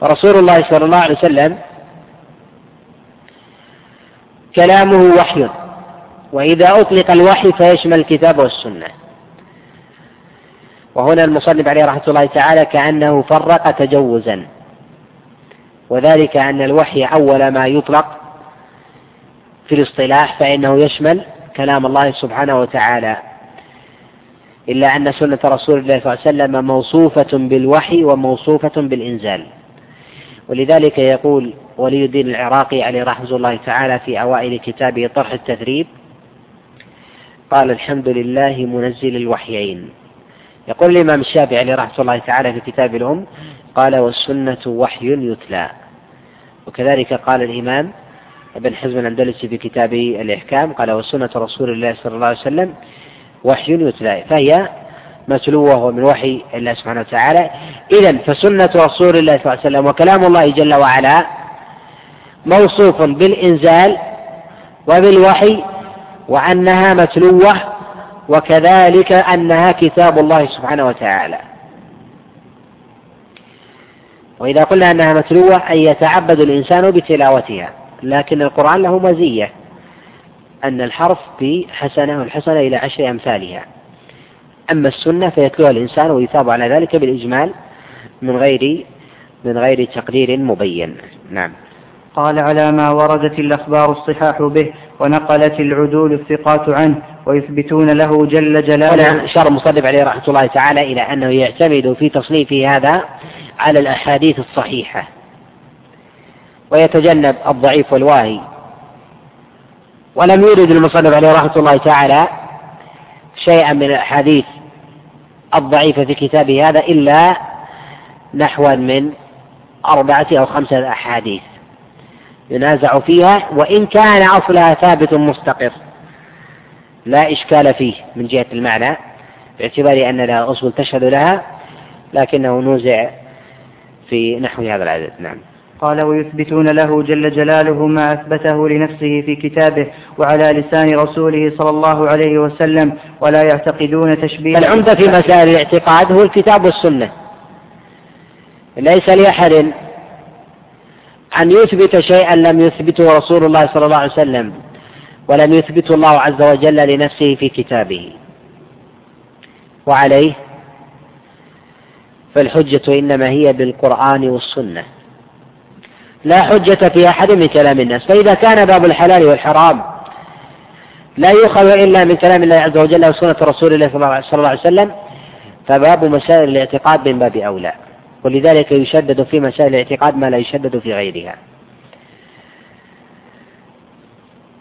فرسول الله صلى الله عليه وسلم كلامه وحي. وإذا أطلق الوحي فيشمل الكتاب والسنة. وهنا المصنف عليه رحمة الله تعالى كأنه فرق تجوزا. وذلك أن الوحي أول ما يطلق في الاصطلاح فإنه يشمل كلام الله سبحانه وتعالى. إلا أن سنة رسول الله صلى الله عليه وسلم موصوفة بالوحي وموصوفة بالإنزال. ولذلك يقول ولي الدين العراقي عليه رحمة الله تعالى في أوائل كتابه طرح التثريب قال الحمد لله منزل الوحيين. يقول الإمام الشافعي عليه رحمة الله تعالى في كتاب الأم قال والسنة وحي يتلى. وكذلك قال الإمام ابن حزم الأندلسي في كتابه الإحكام قال والسنة رسول الله صلى الله عليه وسلم وحي يتلى. فهي متلوة ومن وحي الله سبحانه وتعالى. إذا فسنة رسول الله صلى الله عليه وسلم وكلام الله جل وعلا موصوف بالإنزال وبالوحي وأنها متلوة وكذلك أنها كتاب الله سبحانه وتعالى. وإذا قلنا أنها متلوة أي يتعبد الإنسان بتلاوتها لكن القرآن له مزية أن الحرف بحسنة والحسنة إلى عشر أمثالها. أما السنة فيتلوها الإنسان ويثاب على ذلك بالإجمال من غير من غير تقدير مبين. نعم. قال على ما وردت الأخبار الصحاح به ونقلت العدول الثقات عنه ويثبتون له جل جلاله. أشار المصنف عليه رحمة الله تعالى إلى أنه يعتمد في تصنيفه هذا على الأحاديث الصحيحة ويتجنب الضعيف والواهي. ولم يرد المصنف عليه رحمة الله تعالى شيئا من الأحاديث الضعيفة في كتابه هذا إلا نحوا من أربعة أو خمسة أحاديث ينازع فيها وإن كان أصلها ثابت مستقر. لا إشكال فيه من جهة المعنى باعتبار أن لها أصول تشهد لها لكنه نوزع في نحو هذا العدد. نعم. قال ويثبتون له جل جلاله ما أثبته لنفسه في كتابه وعلى لسان رسوله صلى الله عليه وسلم ولا يعتقدون تشبيه العمدة في مسائل الاعتقاد هو الكتاب والسنة. ليس لأحد أن يثبت شيئا لم يثبته رسول الله صلى الله عليه وسلم ولم يثبته الله عز وجل لنفسه في كتابه. وعليه فالحجة إنما هي بالقرآن والسنة. لا حجة في أحد من كلام الناس. فإذا كان باب الحلال والحرام لا يؤخذ إلا من كلام الله عز وجل وسنة رسول الله صلى الله عليه وسلم فباب مسائل الاعتقاد من باب أولى. ولذلك يشدد في مسائل الاعتقاد ما لا يشدد في غيرها.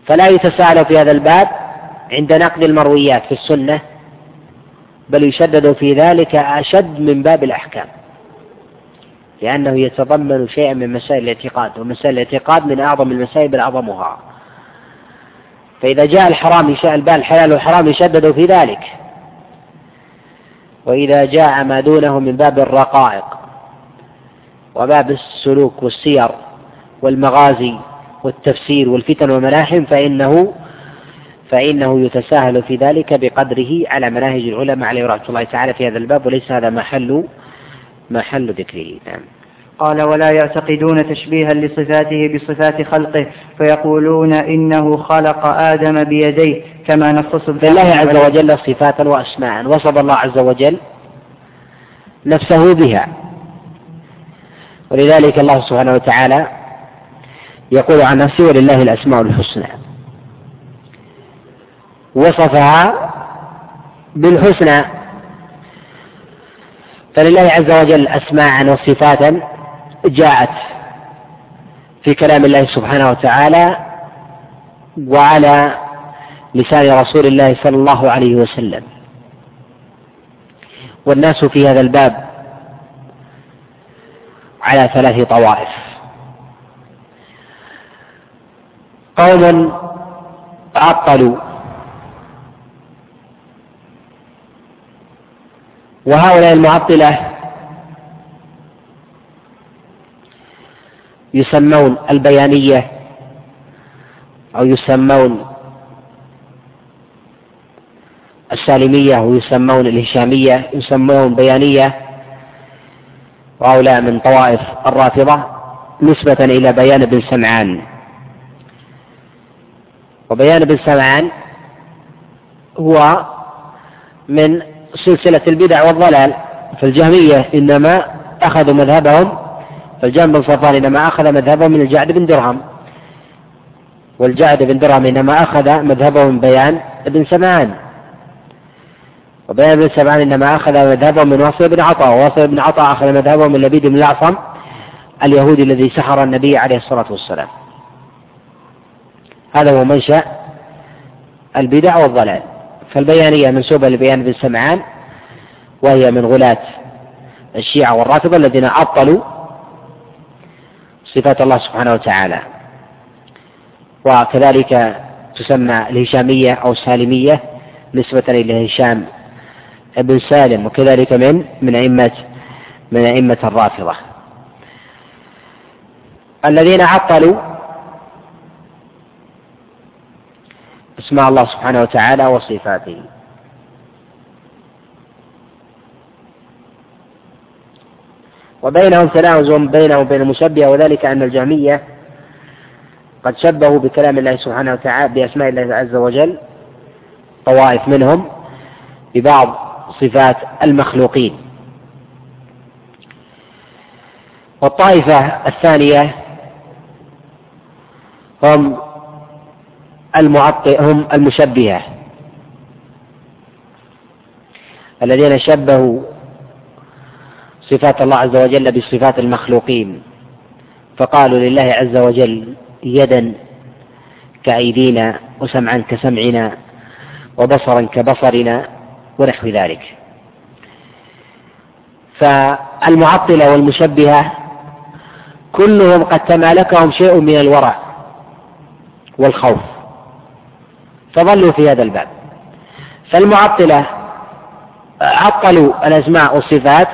فلا يتساءل في هذا الباب عند نقد المرويات في السنة بل يشدد في ذلك أشد من باب الأحكام. لأنه يتضمن شيئا من مسائل الاعتقاد ومسائل الاعتقاد من أعظم المسائل بل أعظمها. فإذا جاء الحرام يشاء البال الحلال والحرام يشدد في ذلك. وإذا جاء ما دونه من باب الرقائق وباب السلوك والسير والمغازي والتفسير والفتن والملاحم فإنه فإنه يتساهل في ذلك بقدره على مناهج العلماء عليه رحمة الله تعالى في هذا الباب وليس هذا محل محل ذكره نعم قال ولا يعتقدون تشبيها لصفاته بصفات خلقه فيقولون إنه خلق آدم بيديه كما نصص لله عز وجل صفات وأسماء وصف الله عز وجل نفسه بها. ولذلك الله سبحانه وتعالى يقول عن نفسه ولله الأسماء الحسنى. وصفها بالحسنى. فلله عز وجل أسماء وصفات جاءت في كلام الله سبحانه وتعالى وعلى لسان رسول الله صلى الله عليه وسلم. والناس في هذا الباب على ثلاث طوائف. قوم عطلوا وهؤلاء المعطلة يسمون البيانية أو يسمون السالمية ويسمون الهشامية يسمون بيانية. وهؤلاء من طوائف الرافضة نسبة إلى بيان بن سمعان. وبيان بن سمعان هو من سلسلة البدع والضلال فالجهمية إنما أخذوا مذهبهم فالجهم بن صفوان إنما أخذ مذهبهم من الجعد بن درهم. والجعد بن درهم إنما أخذ مذهبه من بيان بن سمعان. وبيان بن سمعان إنما أخذ مذهبه من واصل بن عطاء وواصل بن عطاء أخذ مذهبه من لبيد بن الأعصم اليهودي الذي سحر النبي عليه الصلاة والسلام. هذا هو منشأ البدع والضلال. فالبيانية منسوبة لبيان بن سمعان وهي من غلاة الشيعة والرافضة الذين عطلوا صفات الله سبحانه وتعالى. وكذلك تسمى الهشامية أو السالمية نسبة إلى هشام بن سالم وكذلك من من أئمة من أئمة الرافضة. الذين عطلوا اسماء الله سبحانه وتعالى وصفاته. وبينهم تناوز بينه وبين المشبهة وذلك أن الجهمية قد شبهوا بكلام الله سبحانه وتعالى بأسماء الله عز وجل طوائف منهم ببعض صفات المخلوقين. والطائفة الثانية هم المعطئ هم المشبهة. الذين شبهوا صفات الله عز وجل بصفات المخلوقين. فقالوا لله عز وجل يدا كأيدينا وسمعا كسمعنا وبصرا كبصرنا ونحو ذلك. فالمعطلة والمشبهة كلهم قد تمالكهم شيء من الورع والخوف. فظلوا في هذا الباب. فالمعطلة عطلوا الأسماء والصفات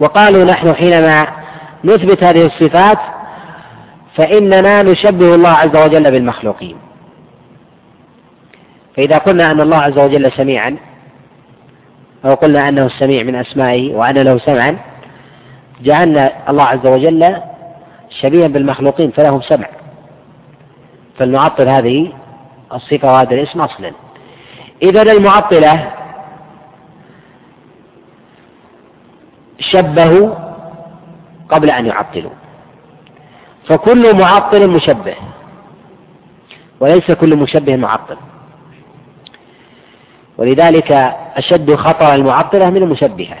وقالوا نحن حينما نثبت هذه الصفات فإننا نشبه الله عز وجل بالمخلوقين. فإذا قلنا أن الله عز وجل سميعا أو قلنا أنه السميع من أسمائه وأن له سمعا جعلنا الله عز وجل شبيها بالمخلوقين فلهم سمع. فلنعطل هذه الصفة وهذا الاسم أصلا. إذا المعطلة شبهوا قبل أن يعطلوا. فكل معطل مشبه وليس كل مشبه معطل. ولذلك أشد خطر المعطلة من المشبهة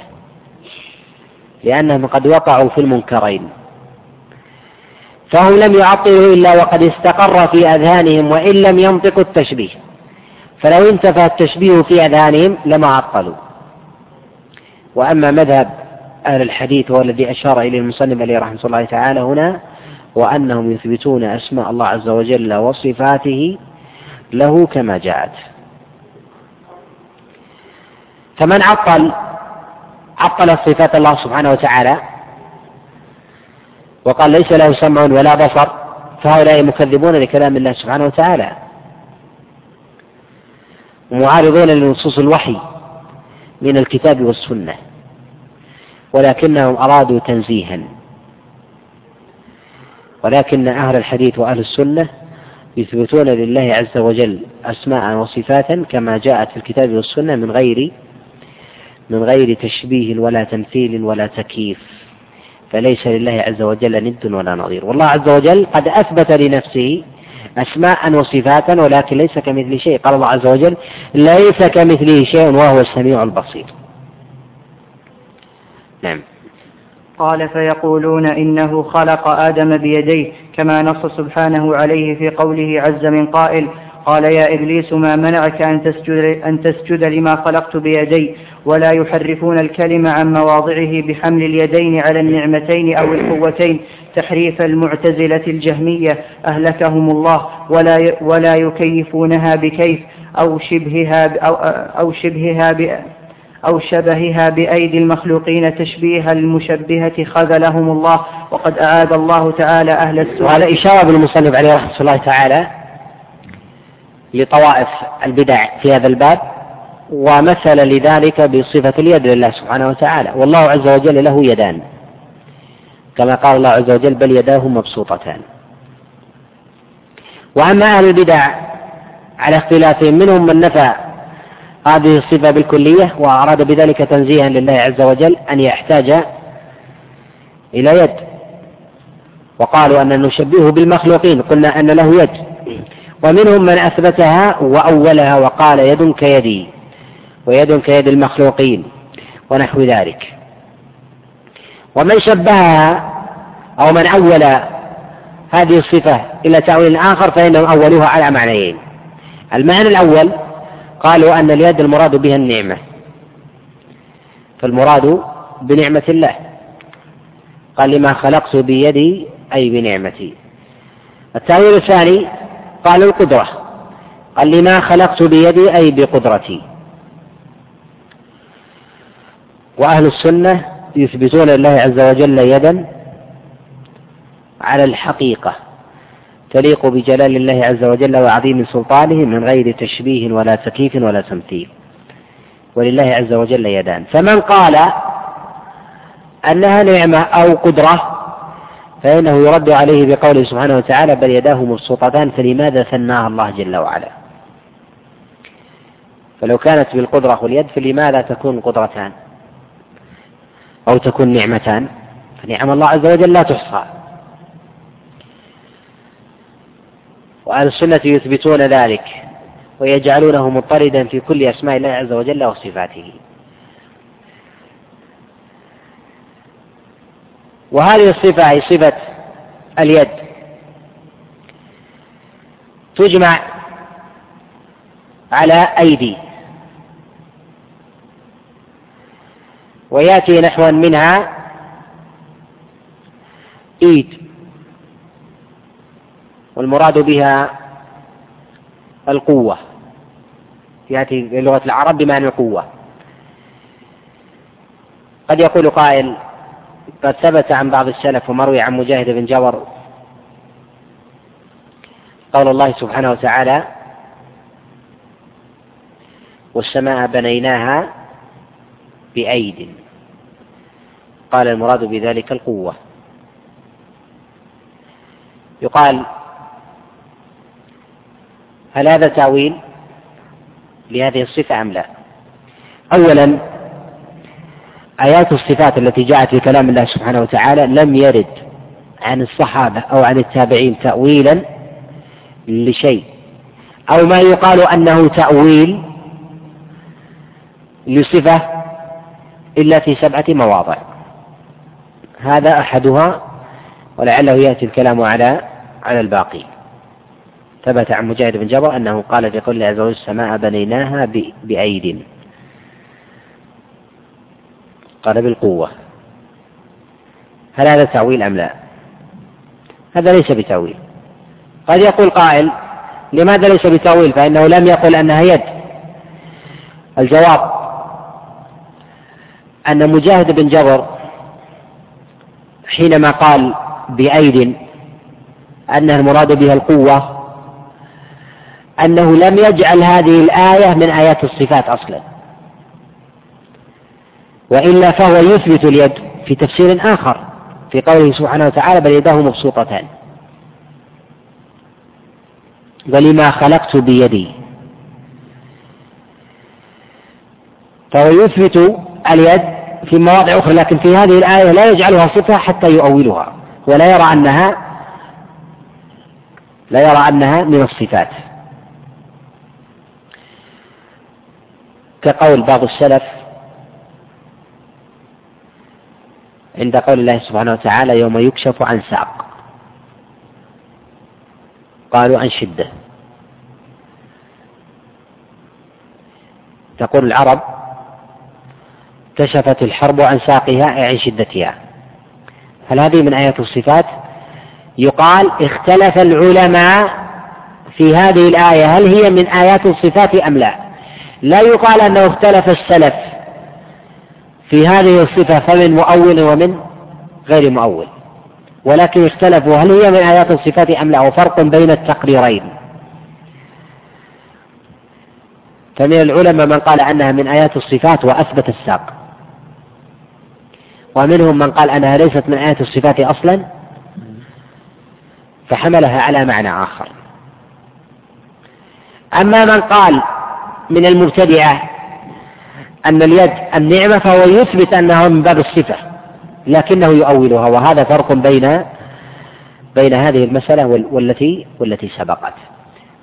لأنهم قد وقعوا في المنكرين. فهم لم يعطلوا إلا وقد استقر في أذهانهم وإن لم ينطقوا التشبيه. فلو انتفى التشبيه في أذهانهم لما عطلوا. وأما مذهب أهل الحديث هو الذي أشار إليه المصنف عليه رحمة الله تعالى هنا وأنهم يثبتون أسماء الله عز وجل وصفاته له كما جاءت. فمن عطل عطل صفات الله سبحانه وتعالى وقال ليس له سمع ولا بصر فهؤلاء مكذبون لكلام الله سبحانه وتعالى. معارضون لنصوص الوحي من الكتاب والسنة ولكنهم أرادوا تنزيها. ولكن أهل الحديث وأهل السنة يثبتون لله عز وجل اسماء وصفاتا كما جاءت في الكتاب والسنة من غير من غير تشبيه ولا تمثيل ولا تكييف. فليس لله عز وجل ند ولا نظير. والله عز وجل قد أثبت لنفسه أسماء وصفاتا ولكن ليس كمثل شيء. قال الله عز وجل ليس كمثله شيء وهو السميع البصير. نعم. قال فيقولون إنه خلق آدم بيديه كما نص سبحانه عليه في قوله عز من قائل قال يا إبليس ما منعك أن تسجد, أن تسجد لما خلقت بيدي؟ ولا يحرفون الكلم عن مواضعه بحمل اليدين على النعمتين أو القوتين تحريف المعتزلة الجهمية أهلكهم الله ولا ولا يكيفونها بكيف أو شبهها أو, أو شبهها أو شبهها بأيدي المخلوقين تشبيه المشبهة خذلهم الله. وقد أعاد الله تعالى أهل السنة. وهذا إشارة بالمصنف عليه رحمة الله تعالى لطوائف البدع في هذا الباب ومثل لذلك بصفة اليد لله سبحانه وتعالى. والله عز وجل له يدان. كما قال الله عز وجل بل يداه مبسوطتان. وأما أهل البدع على اختلافهم منهم من نفى هذه الصفة بالكلية وأراد بذلك تنزيها لله عز وجل أن يحتاج إلى يد. وقالوا أن نشبهه بالمخلوقين قلنا أن له يد. ومنهم من أثبتها وأولها وقال يد كيدي. ويد كيد المخلوقين ونحو ذلك. ومن شبهها أو من أول هذه الصفة إلى تأويل آخر فإنهم أولوها على معنيين. المعنى الأول قالوا أن اليد المراد بها النعمة. فالمراد بنعمة الله. قال لما خلقت بيدي أي بنعمتي. التأويل الثاني قال القدرة. قال لما خلقت بيدي أي بقدرتي. وأهل السنة يثبتون لله عز وجل يدا على الحقيقة تليق بجلال الله عز وجل وعظيم سلطانه من غير تشبيه ولا تكييف ولا تمثيل. ولله عز وجل يدان. فمن قال أنها نعمة أو قدرة فإنه يرد عليه بقوله سبحانه وتعالى بل يداه مبسوطتان فلماذا ثناها الله جل وعلا؟ فلو كانت بالقدرة واليد فلماذا تكون قدرتان؟ أو تكون نعمتان فنعم الله عز وجل لا تحصى. وأهل السنة يثبتون ذلك ويجعلونه مضطردا في كل أسماء الله عز وجل وصفاته. وهذه الصفة هي صفة اليد. تجمع على أيدي. ويأتي نحوا منها إيد. والمراد بها القوة. يأتي لغة العرب بمعنى القوة. قد يقول قائل قد ثبت عن بعض السلف ومروي عن مجاهد بن جبر قول الله سبحانه وتعالى والسماء بنيناها بأيد. قال المراد بذلك القوة. يقال هل هذا تأويل لهذه الصفة أم لا؟ أولا آيات الصفات التي جاءت في كلام الله سبحانه وتعالى لم يرد عن الصحابة أو عن التابعين تأويلا لشيء. أو ما يقال أنه تأويل لصفة إلا في سبعة مواضع. هذا أحدها ولعله يأتي الكلام على على الباقي. ثبت عن مجاهد بن جبر أنه قال في قول عز وجل السماء بنيناها بأيد. قال بالقوة. هل هذا تأويل أم لا؟ هذا ليس بتأويل قد يقول قائل لماذا ليس بتأويل فإنه لم يقل أنها يد. الجواب أن مجاهد بن جبر حينما قال بأيد أنها المراد بها القوة أنه لم يجعل هذه الآية من آيات الصفات أصلا وإلا فهو يثبت اليد في تفسير آخر في قوله سبحانه وتعالى بل يداه مبسوطتان ولما خلقت بيدي. فهو يثبت اليد في مواضع أخرى لكن في هذه الآية لا يجعلها صفة حتى يؤولها ولا يرى أنها لا يرى أنها من الصفات. كقول بعض السلف عند قول الله سبحانه وتعالى يوم يكشف عن ساق. قالوا عن شدة. تقول العرب كشفت الحرب عن ساقها أي عن شدتها. هل هذه من آيات الصفات؟ يقال اختلف العلماء في هذه الآية هل هي من آيات الصفات أم لا؟ لا يقال أنه اختلف السلف في هذه الصفة فمن مؤول ومن غير مؤول. ولكن اختلفوا هل هي من آيات الصفات أم لا؟ وفرق بين التقريرين. فمن العلماء من قال أنها من آيات الصفات وأثبت الساق. ومنهم من قال أنها ليست من آيات الصفات أصلا فحملها على معنى آخر. أما من قال من المبتدعة أن اليد النعمة فهو يثبت أنها من باب الصفة لكنه يؤولها وهذا فرق بين بين هذه المسألة والتي والتي سبقت.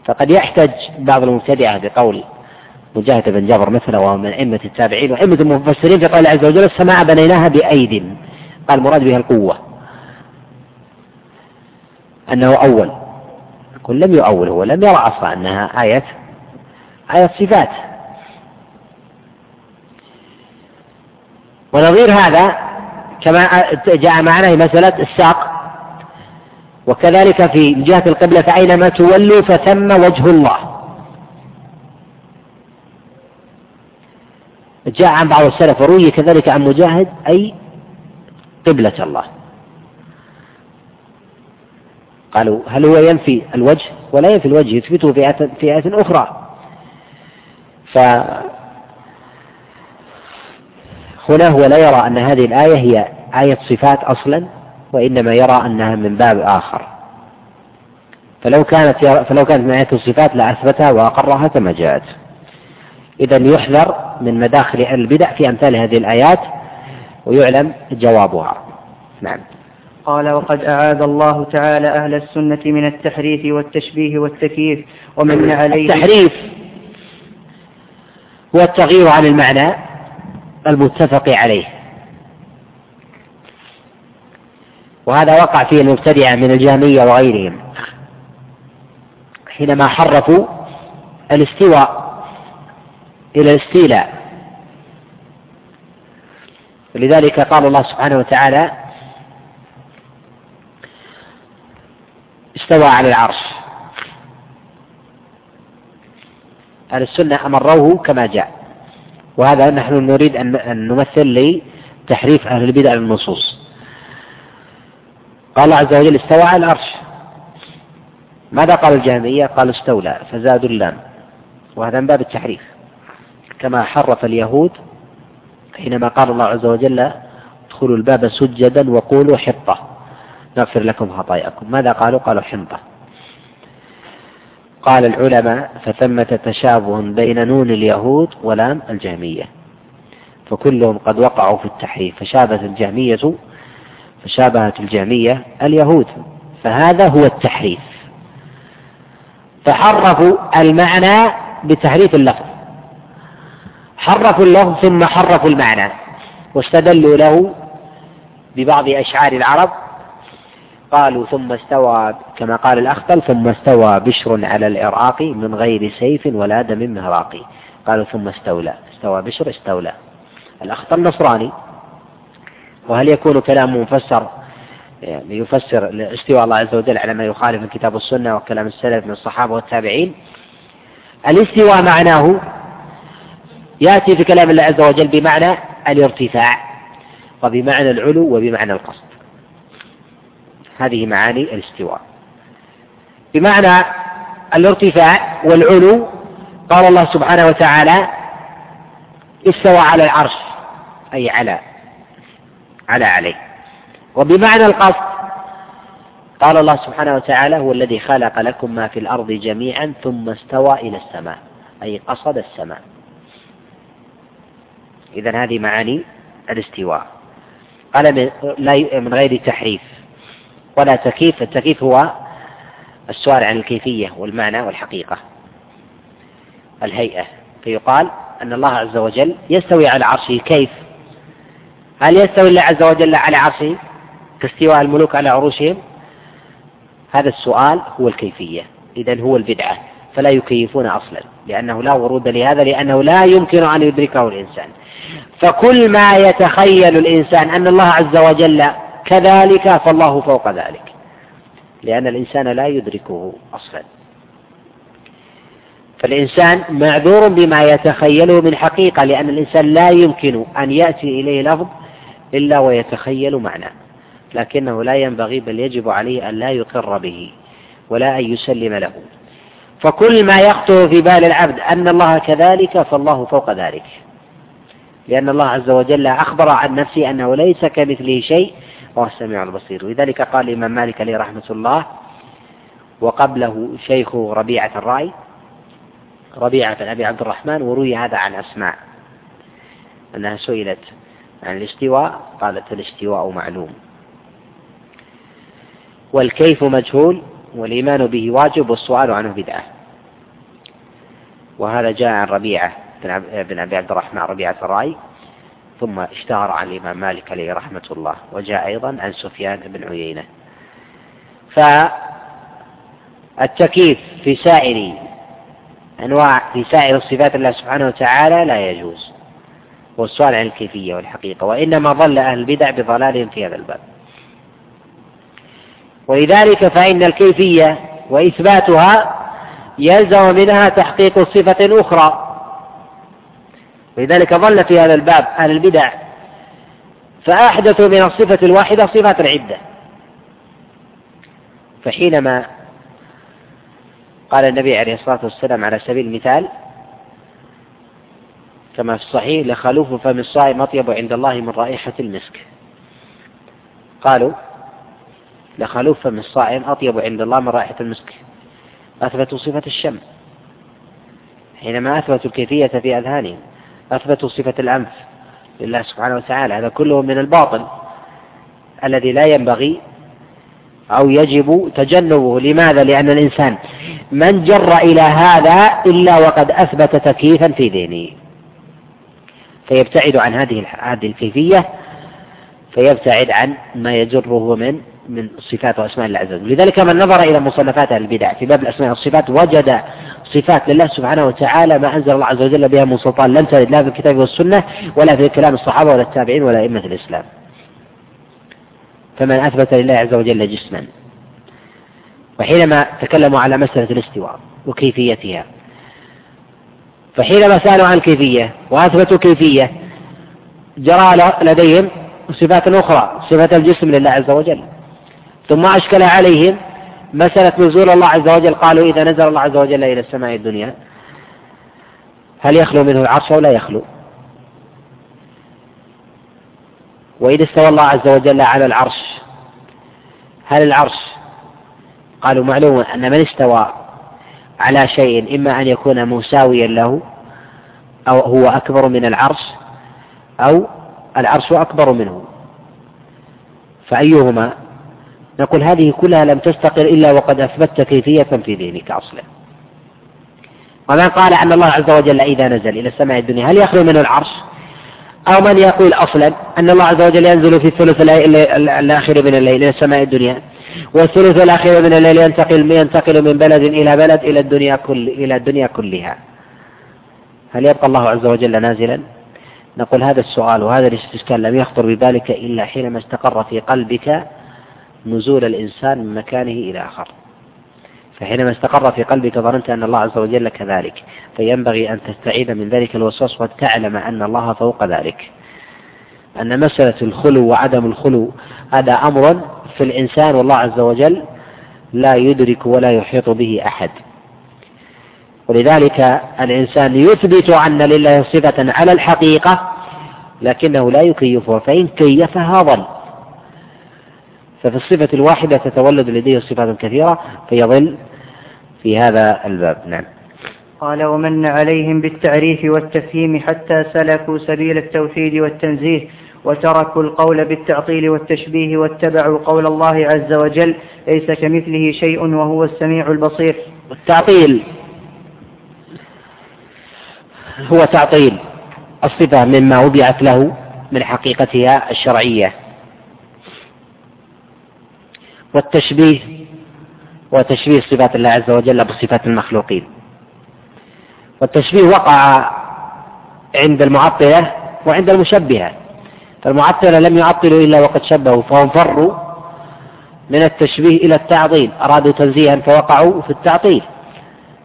فقد يحتج بعض المبتدعة بقول مجاهد بن جبر مثله وهو من أئمة التابعين وأئمة المفسرين في قول عز وجل السماء بنيناها بأيد. قال المراد بها القوة. أنه أول. يقول لم يؤول هو لم يرى أصلا أنها آية آية صفات. ونظير هذا كما جاء معنا في مسألة الساق. وكذلك في جهة القبلة فأينما تولوا فثم وجه الله. جاء عن بعض السلف وروي كذلك عن مجاهد أي قبلة الله. قالوا هل هو ينفي الوجه؟ ولا ينفي الوجه يثبته في آية, في آية أخرى. هو لا يرى أن هذه الآية هي آية صفات أصلا وإنما يرى أنها من باب آخر. فلو كانت فلو كانت من آية الصفات لأثبتها وأقرها كما جاءت. إذا يحذر من مداخل البدع في أمثال هذه الآيات ويعلم جوابها. نعم. قال وقد أعاذ الله تعالى أهل السنة من التحريف والتشبيه والتكييف ومن عليه التحريف هو التغيير عن المعنى المتفق عليه. وهذا وقع فيه المبتدعة من الجهمية وغيرهم حينما حرفوا الاستواء إلى الاستيلاء. ولذلك قال الله سبحانه وتعالى استوى على العرش. أهل السنة أمروه كما جاء. وهذا نحن نريد أن نمثل تحريف أهل البدع للنصوص. قال الله عز وجل استوى على العرش. ماذا قال الجهمية؟ قال استولى فزادوا اللام. وهذا من باب التحريف. كما حرف اليهود حينما قال الله عز وجل ادخلوا الباب سجدا وقولوا حطة. نغفر لكم خطاياكم. ماذا قالوا؟ قالوا حنطة. قال العلماء فثمة تشابه بين نون اليهود ولام الجهمية. فكلهم قد وقعوا في التحريف. فشابهت الجهمية فشابهت الجهمية اليهود. فهذا هو التحريف. فحرفوا المعنى بتحريف اللفظ. حرفوا اللفظ ثم حرفوا المعنى واستدلوا له ببعض أشعار العرب قالوا ثم استوى كما قال الأخطل ثم استوى بشر على العراق من غير سيف ولا دم مهراق قالوا ثم استولى استوى بشر استولى الأخطل نصراني وهل يكون كلامه مفسر يعني يفسر استواء الله عز وجل على ما يخالف الكتاب والسنة وكلام السلف من الصحابة والتابعين الاستواء معناه يأتي في كلام الله عز وجل بمعنى الارتفاع وبمعنى العلو وبمعنى القصد. هذه معاني الاستواء. بمعنى الارتفاع والعلو قال الله سبحانه وتعالى استوى على العرش أي على على عليه. وبمعنى القصد قال الله سبحانه وتعالى هو الذي خلق لكم ما في الأرض جميعا ثم استوى إلى السماء أي قصد السماء. إذا هذه معاني الاستواء. قال من غير تحريف. ولا تكييف. التكييف هو السؤال عن الكيفية والمعنى والحقيقة. الهيئة. فيقال أن الله عز وجل يستوي على عرشه كيف؟ هل يستوي الله عز وجل على عرشه؟ كاستواء الملوك على عروشهم؟ هذا السؤال هو الكيفية. إذا هو البدعة. فلا يكيفون أصلا. لأنه لا ورود لهذا. لأنه لا يمكن أن يدركه الإنسان. فكل ما يتخيل الإنسان أن الله عز وجل كذلك فالله فوق ذلك. لأن الإنسان لا يدركه أصلا. فالإنسان معذور بما يتخيله من حقيقة لأن الإنسان لا يمكن أن يأتي إليه لفظ إلا ويتخيل معنى لكنه لا ينبغي بل يجب عليه أن لا يقر به ولا أن يسلم له. فكل ما يخطر في بال العبد أن الله كذلك فالله فوق ذلك. لأن الله عز وجل أخبر عن نفسه أنه ليس كمثله شيء وهو السميع البصير. ولذلك قال الإمام مالك عليه رحمة الله وقبله شيخه ربيعة الرأي ربيعة بن أبي عبد الرحمن وروي هذا عن أسماء أنها سئلت عن الاستواء قالت الاستواء معلوم. والكيف مجهول والإيمان به واجب والسؤال عنه بدعة. وهذا جاء عن ربيعة. بن أبي عبد الرحمن ربيعة الرأي ثم اشتهر عن الإمام مالك عليه رحمة الله وجاء أيضا عن سفيان بن عيينة. فالتكييف في سائر أنواع في سائر صفات الله سبحانه وتعالى لا يجوز والسؤال عن الكيفية والحقيقة وإنما ضل أهل البدع بضلالهم في هذا الباب. ولذلك فإن الكيفية وإثباتها يلزم منها تحقيق صفة أخرى. ولذلك ظل في هذا الباب أهل البدع فأحدثوا من الصفة الواحدة صفات العدة. فحينما قال النبي عليه الصلاة والسلام على سبيل المثال كما في الصحيح لخلوف فم الصائم أطيب عند الله من رائحة المسك. قالوا لخلوف فم الصائم أطيب عند الله من رائحة المسك. أثبتوا صفة الشم حينما أثبتوا الكيفية في أذهانهم. أثبتوا صفة الأنف لله سبحانه وتعالى هذا كله من الباطل الذي لا ينبغي أو يجب تجنبه. لماذا؟ لأن الإنسان من جر إلى هذا إلا وقد أثبت تكييفا في ذهنه. فيبتعد عن هذه هذه الكيفية فيبتعد عن ما يجره من من صفات وأسماء الله عز وجل. لذلك من نظر إلى مصنفات البدع في باب الأسماء والصفات وجد صفات لله سبحانه وتعالى ما أنزل الله عز وجل بها من سلطان لم ترد لا في الكتاب والسنة ولا في كلام الصحابة ولا التابعين ولا أئمة الإسلام. فمن أثبت لله عز وجل جسما. وحينما تكلموا على مسألة الاستواء وكيفيتها. فحينما سألوا عن الكيفية وأثبتوا كيفية جرى لديهم صفات أخرى صفة الجسم لله عز وجل. ثم أشكل عليهم مسألة نزول الله عز وجل قالوا إذا نزل الله عز وجل إلى السماء الدنيا هل يخلو منه العرش أو لا يخلو؟ وإذا استوى الله عز وجل على العرش هل العرش قالوا معلوم أن من استوى على شيء إما أن يكون مساويا له أو هو أكبر من العرش أو العرش أكبر منه فأيهما؟ نقول هذه كلها لم تستقر إلا وقد أثبتت كيفية في ذهنك أصلا. ومن قال أن الله عز وجل إذا نزل إلى السماء الدنيا هل يخلو منه العرش؟ أو من يقول أصلا أن الله عز وجل ينزل في الثلث الآخر من الليل إلى السماء الدنيا والثلث الأخير من الليل ينتقل ينتقل من بلد إلى بلد إلى الدنيا كل إلى الدنيا كلها. هل يبقى الله عز وجل نازلا؟ نقول هذا السؤال وهذا الاستشكال لم يخطر ببالك إلا حينما استقر في قلبك نزول الإنسان من مكانه إلى آخر. فحينما استقر في قلبك ظننت أن الله عز وجل كذلك فينبغي أن تستعيذ من ذلك الوسواس وتعلم أن الله فوق ذلك. أن مسألة الخلو وعدم الخلو هذا أمر في الإنسان والله عز وجل لا يدرك ولا يحيط به أحد. ولذلك الإنسان يثبت أن لله صفة على الحقيقة لكنه لا يكيفها فإن كيفها ضل ففي الصفة الواحدة تتولد لديه صفات كثيرة فيضل في هذا الباب. نعم. قال ومن عليهم بالتعريف والتفهيم حتى سلكوا سبيل التوحيد والتنزيه وتركوا القول بالتعطيل والتشبيه واتبعوا قول الله عز وجل ليس كمثله شيء وهو السميع البصير. التعطيل هو تعطيل الصفة مما وضعت له من حقيقتها الشرعية. والتشبيه وتشبيه صفات الله عز وجل بصفات المخلوقين. والتشبيه وقع عند المعطلة وعند المشبهة. فالمعطلة لم يعطلوا إلا وقد شبهوا فهم فروا من التشبيه إلى التعطيل أرادوا تنزيها فوقعوا في التعطيل.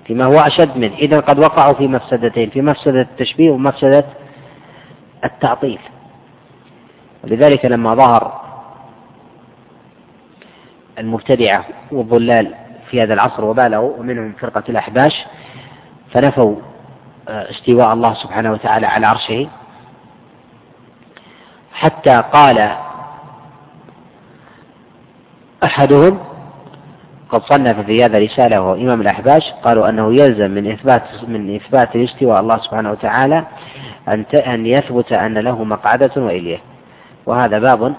فيما هو أشد منه إذا قد وقعوا في مفسدتين في مفسدة التشبيه ومفسدة التعطيل. ولذلك لما ظهر المبتدعة والضلال في هذا العصر وبالغوا ومنهم فرقة الأحباش فنفوا آه، استواء الله سبحانه وتعالى على عرشه. حتى قال أحدهم قد صنف في هذا رسالة وهو إمام الأحباش قالوا أنه يلزم من إثبات من إثبات الاستواء الله سبحانه وتعالى أن أن يثبت أن له مقعدة وإليه. وهذا باب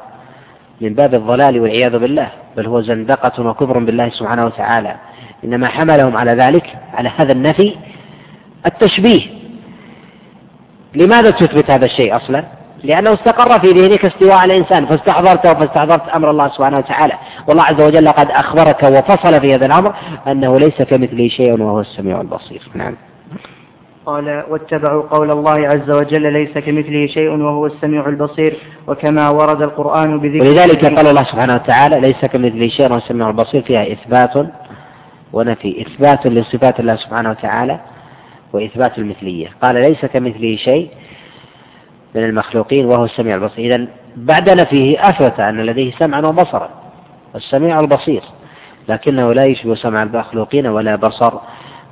من باب الضلال والعياذ بالله. بل هو زندقة وكفر بالله سبحانه وتعالى. إنما حملهم على ذلك على هذا النفي التشبيه. لماذا تثبت هذا الشيء أصلا؟ لأنه استقر في ذهنك استواء الإنسان فاستحضرته فاستحضرت أمر الله سبحانه وتعالى. والله عز وجل قد أخبرك وفصل في هذا الأمر أنه ليس كمثله شيء وهو السميع البصير. نعم. قال واتبعوا قول الله عز وجل ليس كمثله شيء وهو السميع البصير وكما ورد القرآن بذكر ولذلك قال الله سبحانه وتعالى ليس كمثله شيء وهو السميع البصير فيها إثبات ونفي إثبات لصفات الله سبحانه وتعالى وإثبات المثلية. قال ليس كمثله شيء من المخلوقين وهو السميع البصير. إذا بعد نفيه أثبت أن لديه سمعا وبصرا السميع البصير لكنه لا يشبه سمع المخلوقين ولا بصر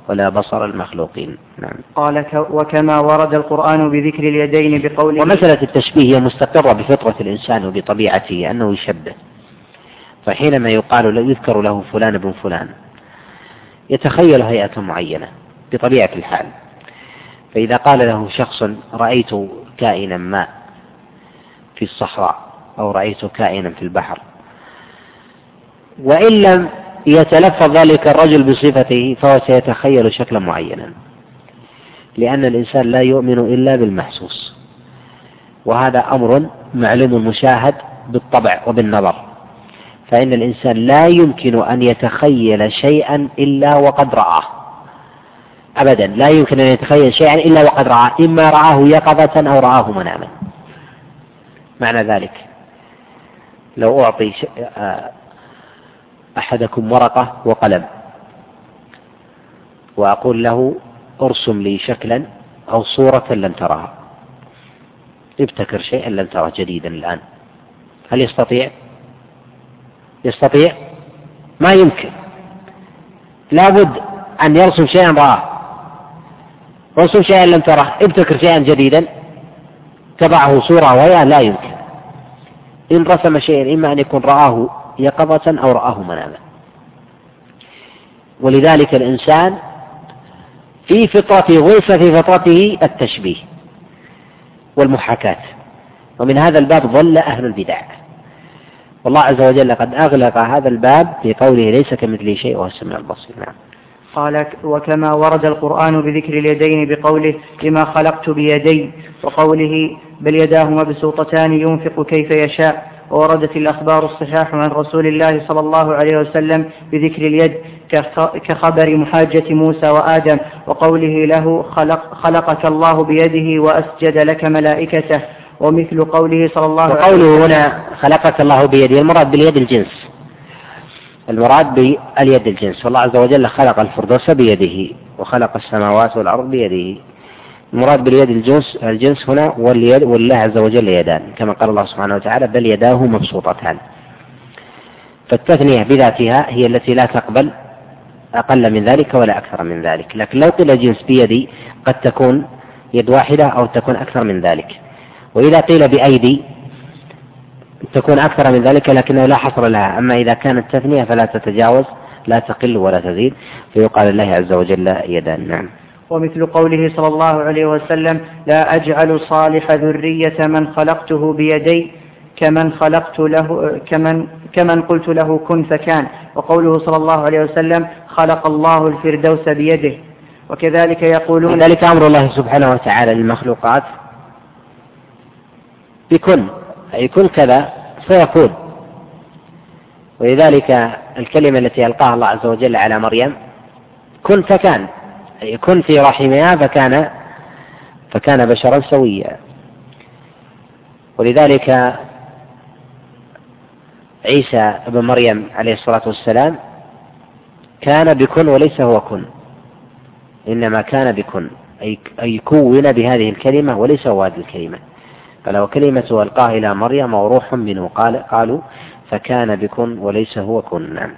ولا بصر المخلوقين. نعم. قال وكما ورد القرآن بذكر اليدين بقوله ومسألة التشبيه هي مستقرة بفطرة الإنسان وبطبيعته أنه يشبه. فحينما يقال له يذكر له فلان بن فلان يتخيل هيئة معينة بطبيعة الحال. فإذا قال له شخص رأيت كائنا ما في الصحراء أو رأيت كائنا في البحر وإن لم يتلفظ ذلك الرجل بصفته فهو سيتخيل شكلا معينا. لأن الإنسان لا يؤمن إلا بالمحسوس. وهذا أمر معلوم مشاهد بالطبع وبالنظر. فإن الإنسان لا يمكن أن يتخيل شيئا إلا وقد رآه. أبدا لا يمكن أن يتخيل شيئا إلا وقد رآه. إما رآه يقظة أو رآه مناما. معنى ذلك. لو أعطي آه، أحدكم ورقة وقلم. وأقول له ارسم لي شكلا أو صورة لم ترها ابتكر شيئا لم تره جديدا الآن. هل يستطيع؟ يستطيع؟ ما يمكن. لابد أن يرسم شيئا رآه. رسم شيئا لم تره ابتكر شيئا جديدا. تبعه صورة وهي لا يمكن. إن رسم شيئا إما أن يكون رآه يقظة أو رآه مناما ولذلك الإنسان في فطرته غرس في فطرته التشبيه والمحاكاة. ومن هذا الباب ظل أهل البدع. والله عز وجل قد أغلق هذا الباب في قوله ليس كمثله شيء وهو السميع البصير. نعم. قال وكما ورد القرآن بذكر اليدين بقوله لما خلقت بيدي. وقوله بل يداه مبسوطتان ينفق كيف يشاء. ووردت الأخبار الصحاح عن رسول الله صلى الله عليه وسلم بذكر اليد كخبر محاجة موسى وآدم وقوله له خلق خلقك الله بيده وأسجد لك ملائكته ومثل قوله صلى الله عليه وسلم وقوله هنا خلقك الله بيده المراد باليد الجنس. المراد باليد الجنس. والله عز وجل خلق الفردوس بيده وخلق السماوات والأرض بيده. المراد باليد الجنس الجنس هنا واليد والله عز وجل يدان كما قال الله سبحانه وتعالى بل يداه مبسوطتان فالتثنية بذاتها هي التي لا تقبل أقل من ذلك ولا أكثر من ذلك. لكن لو قيل جنس بيدي قد تكون يد واحدة أو تكون أكثر من ذلك. وإذا قيل بأيدي تكون أكثر من ذلك لكنه لا حصر لها. أما إذا كانت تثنية فلا تتجاوز لا تقل ولا تزيد فيقال الله عز وجل يدان. نعم. ومثل قوله صلى الله عليه وسلم لا أجعل صالح ذرية من خلقته بيدي كمن خلقت له كمن كمن قلت له كن فكان. وقوله صلى الله عليه وسلم خلق الله الفردوس بيده. وكذلك يقولون ذلك أمر الله سبحانه وتعالى للمخلوقات بكن أي كن كذا سيكون. ولذلك الكلمة التي ألقاها الله عز وجل على مريم كن فكان. أي كن في رحمها فكان فكان بشرا سويا. ولذلك عيسى ابن مريم عليه الصلاة والسلام كان بكن وليس هو كن. إنما كان بكن. أي كون بهذه الكلمة وليس هو هذه الكلمة. فلو كلمة ألقاها إلى مريم وروح منه. قال قالوا فكان بكن وليس هو كن. نعم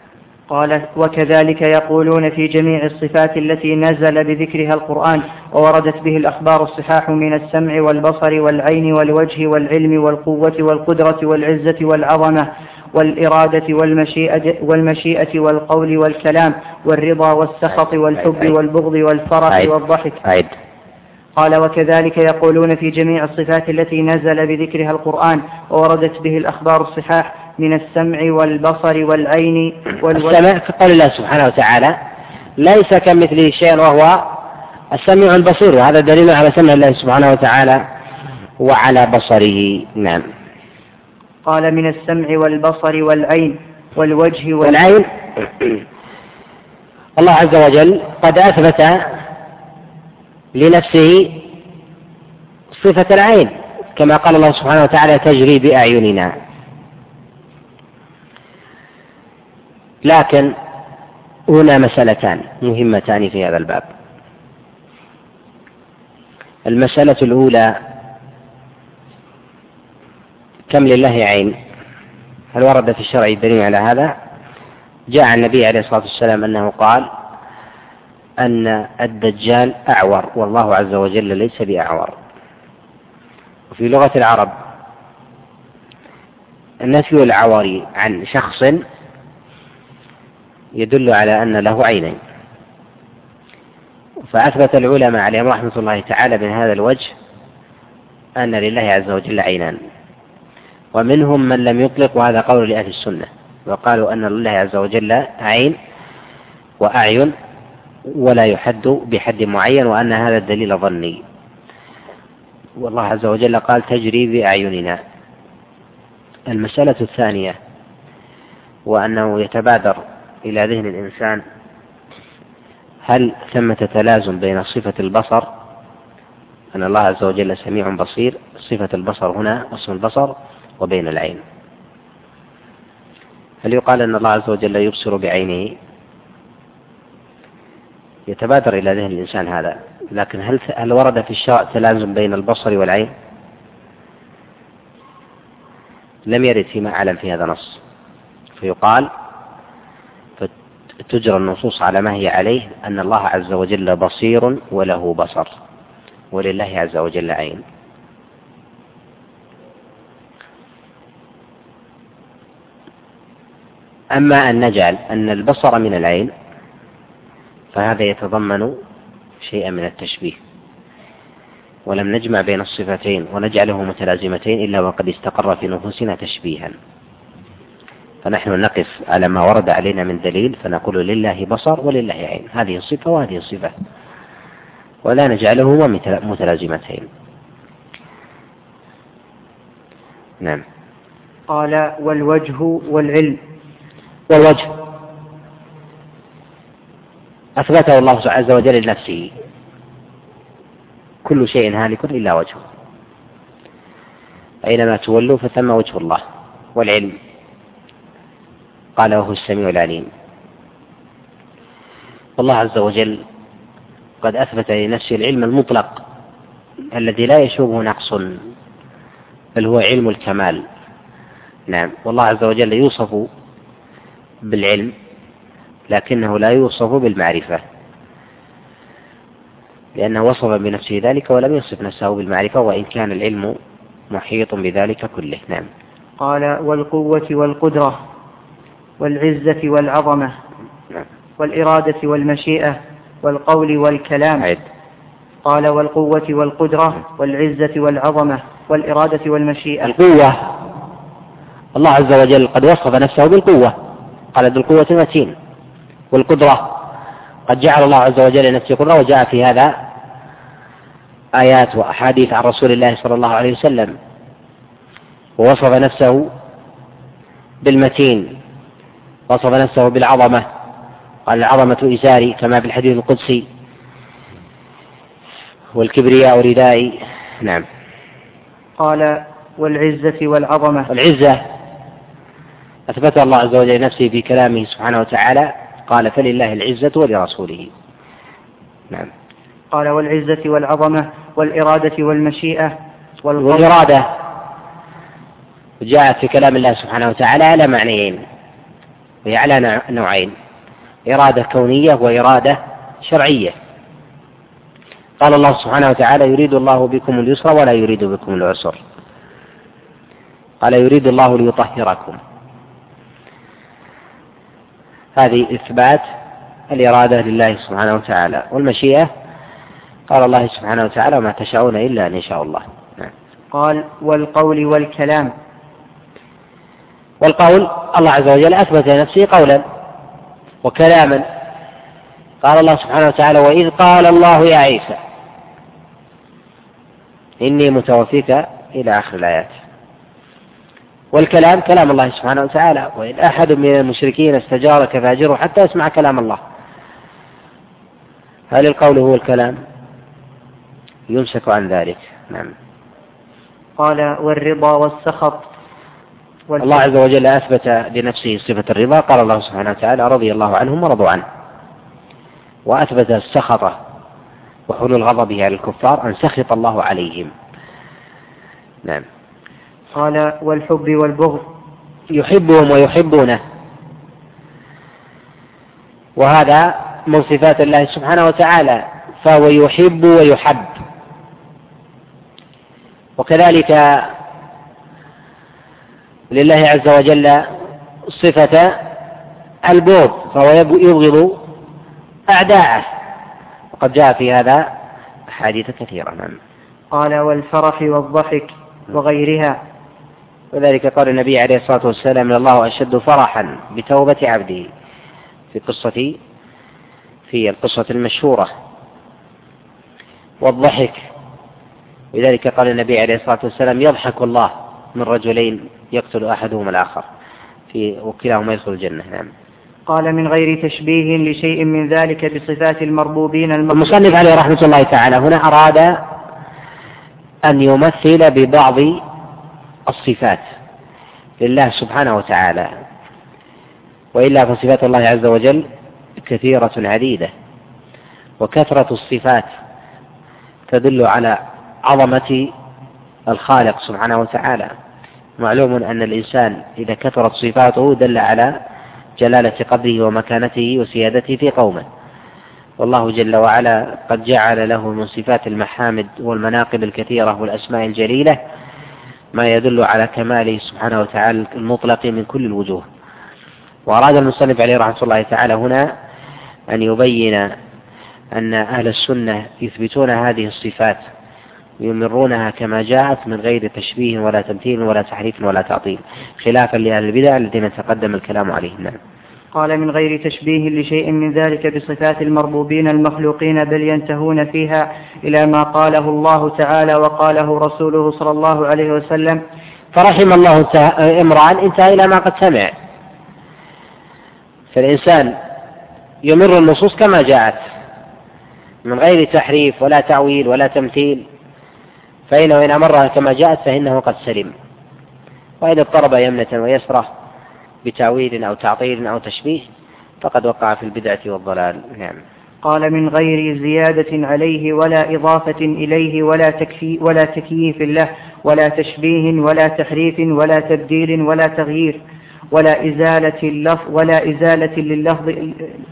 قال وكذلك يقولون في جميع الصفات التي نزل بذكرها القرآن ووردت به الأخبار الصحاح من السمع والبصر والعين والوجه والعلم والقوة والقدرة والعزة والعظمة والإرادة والمشيئة, والمشيئة والقول والكلام والرضا والسخط والحب والبغض والفرح والضحك. قال وكذلك يقولون في جميع الصفات التي نزل بذكرها القرآن ووردت به الأخبار الصحاح من السمع والبصر والعين والوجه. السمع في قول الله سبحانه وتعالى ليس كمثله شيء وهو السميع البصير وهذا دليل على سمع الله سبحانه وتعالى وعلى بصره. نعم. قال من السمع والبصر والعين والوجه. والعين. الله عز وجل قد أثبت لنفسه صفة العين كما قال الله سبحانه وتعالى تجري بأعيننا. لكن هنا مسألتان مهمتان في هذا الباب. المسألة الأولى كم لله عين؟ هل ورد في الشرع دليل على هذا؟ جاء النبي عليه الصلاة والسلام أنه قال أن الدجال أعور والله عز وجل ليس بأعور. وفي لغة العرب نفي العور عن شخص يدل على أن له عينين. فأثبت العلماء عليهم رحمة الله تعالى من هذا الوجه أن لله عز وجل عينان. ومنهم من لم يطلق وهذا قول لأهل السنة. وقالوا أن لله عز وجل عين وأعين ولا يحد بحد معين وأن هذا الدليل ظني. والله عز وجل قال تجري بأعيننا. المسألة الثانية وأنه يتبادر إلى ذهن الإنسان هل ثمة تلازم بين صفة البصر؟ أن الله عز وجل سميع بصير صفة البصر هنا اسم البصر وبين العين. هل يقال أن الله عز وجل يبصر بعينه؟ يتبادر إلى ذهن الإنسان هذا. لكن هل هل ورد في الشرع تلازم بين البصر والعين؟ لم يرد فيما أعلم في هذا نص فيقال تجرى النصوص على ما هي عليه أن الله عز وجل بصير وله بصر. ولله عز وجل عين. أما أن نجعل أن البصر من العين فهذا يتضمن شيئا من التشبيه. ولم نجمع بين الصفتين ونجعله متلازمتين إلا وقد استقر في نفوسنا تشبيها. فنحن نقف على ما ورد علينا من دليل فنقول لله بصر ولله عين. هذه الصفة وهذه الصفة. ولا نجعلهما متلازمتين. نعم. قال والوجه والعلم. والوجه. أثبته الله عز وجل لنفسه. كل شيء هالك إلا وجهه. أينما تولوا فثم وجه الله والعلم. قال وهو السميع العليم. والله عز وجل قد أثبت لنفسه العلم المطلق الذي لا يشوبه نقص بل هو علم الكمال. نعم والله عز وجل يوصف بالعلم لكنه لا يوصف بالمعرفة لأنه وصف بنفسه ذلك ولم يصف نفسه بالمعرفة وإن كان العلم محيط بذلك كله. نعم. قال والقوة والقدرة. والعزة والعظمة نعم. والإرادة والمشيئة والقول والكلام. عد. قال والقوة والقدرة والعزة والعظمة والإرادة والمشيئة. القوة. الله عز وجل قد وصف نفسه بالقوة. قال ذو القوة المتين والقدرة. قد جعل الله عز وجل لنفسه قدرة وجاء في هذا آيات وأحاديث عن رسول الله صلى الله عليه وسلم. ووصف نفسه بالمتين وصف نفسه بالعظمة. قال العظمة إزاري كما في الحديث القدسي. والكبرياء ردائي. نعم. قال والعزة والعظمة. العزة. أثبتها الله عز وجل لنفسه في كلامه سبحانه وتعالى. قال فلله العزة ولرسوله. نعم. قال والعزة والعظمة والإرادة والمشيئة والإرادة. جاءت في كلام الله سبحانه وتعالى على معنيين. وهي على نوعين إرادة كونية وإرادة شرعية. قال الله سبحانه وتعالى يريد الله بكم اليسر ولا يريد بكم العسر. قال يريد الله ليطهركم. هذه إثبات الإرادة لله سبحانه وتعالى. والمشيئة قال الله سبحانه وتعالى ما تشاءون إلا أن يشاء الله. نعم. قال والقول والكلام والقول الله عز وجل أثبت لنفسه قولا وكلاما. قال الله سبحانه وتعالى وإذ قال الله يا عيسى إني متوفيك إلى آخر الآيات. والكلام كلام الله سبحانه وتعالى وإن أحد من المشركين استجارك فاجره حتى يسمع كلام الله. هل القول هو الكلام؟ يمسك عن ذلك. نعم. قال والرضا والسخط الله عز وجل أثبت لنفسه صفة الرضا. قال الله سبحانه وتعالى رضي الله عنهم ورضوا عنه. وأثبت السخط وحلول غضبه على الكفار أن سخط الله عليهم. نعم. قال والحب والبغض. يحبهم ويحبونه. وهذا من صفات الله سبحانه وتعالى فهو يحب ويحب. وكذلك لله عز وجل صفة البغض فهو يبغض أعداءه. وقد جاء في هذا أحاديث كثيرة نعم. قال والفرح والضحك وغيرها. وذلك قال النبي عليه الصلاة والسلام الله أشد فرحا بتوبة عبده. في قصة في القصة المشهورة. والضحك. ولذلك قال النبي عليه الصلاة والسلام يضحك الله من رجلين يقتل أحدهما الآخر في وكلاهما يدخل الجنة نعم. قال من غير تشبيه لشيء من ذلك بصفات المربوبين. المصنف عليه رحمة الله تعالى هنا أراد أن يمثل ببعض الصفات لله سبحانه وتعالى وإلا فصفات الله عز وجل كثيرة عديدة وكثرة الصفات تدل على عظمة الخالق سبحانه وتعالى. معلوم أن الإنسان إذا كثرت صفاته دل على جلالة قدره ومكانته وسيادته في قومه. والله جل وعلا قد جعل له من صفات المحامد والمناقب الكثيرة والأسماء الجليلة ما يدل على كماله سبحانه وتعالى المطلق من كل الوجوه. وأراد المصنف عليه رحمة الله تعالى هنا أن يبين أن أهل السنة يثبتون هذه الصفات. يمرونها كما جاءت من غير تشبيه ولا تمثيل ولا تحريف ولا تعطيل خلافا لأهل البدع الذين تقدم الكلام عليهم. نعم. قال من غير تشبيه لشيء من ذلك بصفات المربوبين المخلوقين بل ينتهون فيها إلى ما قاله الله تعالى وقاله رسوله صلى الله عليه وسلم. فرحم الله امرأ انتهى إلى ما قد سمع. فالإنسان يمر النصوص كما جاءت من غير تحريف ولا تعويل ولا تمثيل. فإنه إن أمرها كما جاءت فإنه قد سلم. وإذا اضطرب يمنة ويسرة بتأويل أو تعطيل أو تشبيه فقد وقع في البدعة والضلال. نعم. قال من غير زيادة عليه ولا إضافة إليه ولا تكفي ولا تكييف له ولا تشبيه ولا تحريف ولا تبديل ولا تغيير ولا إزالة اللفظ ولا إزالة للفظ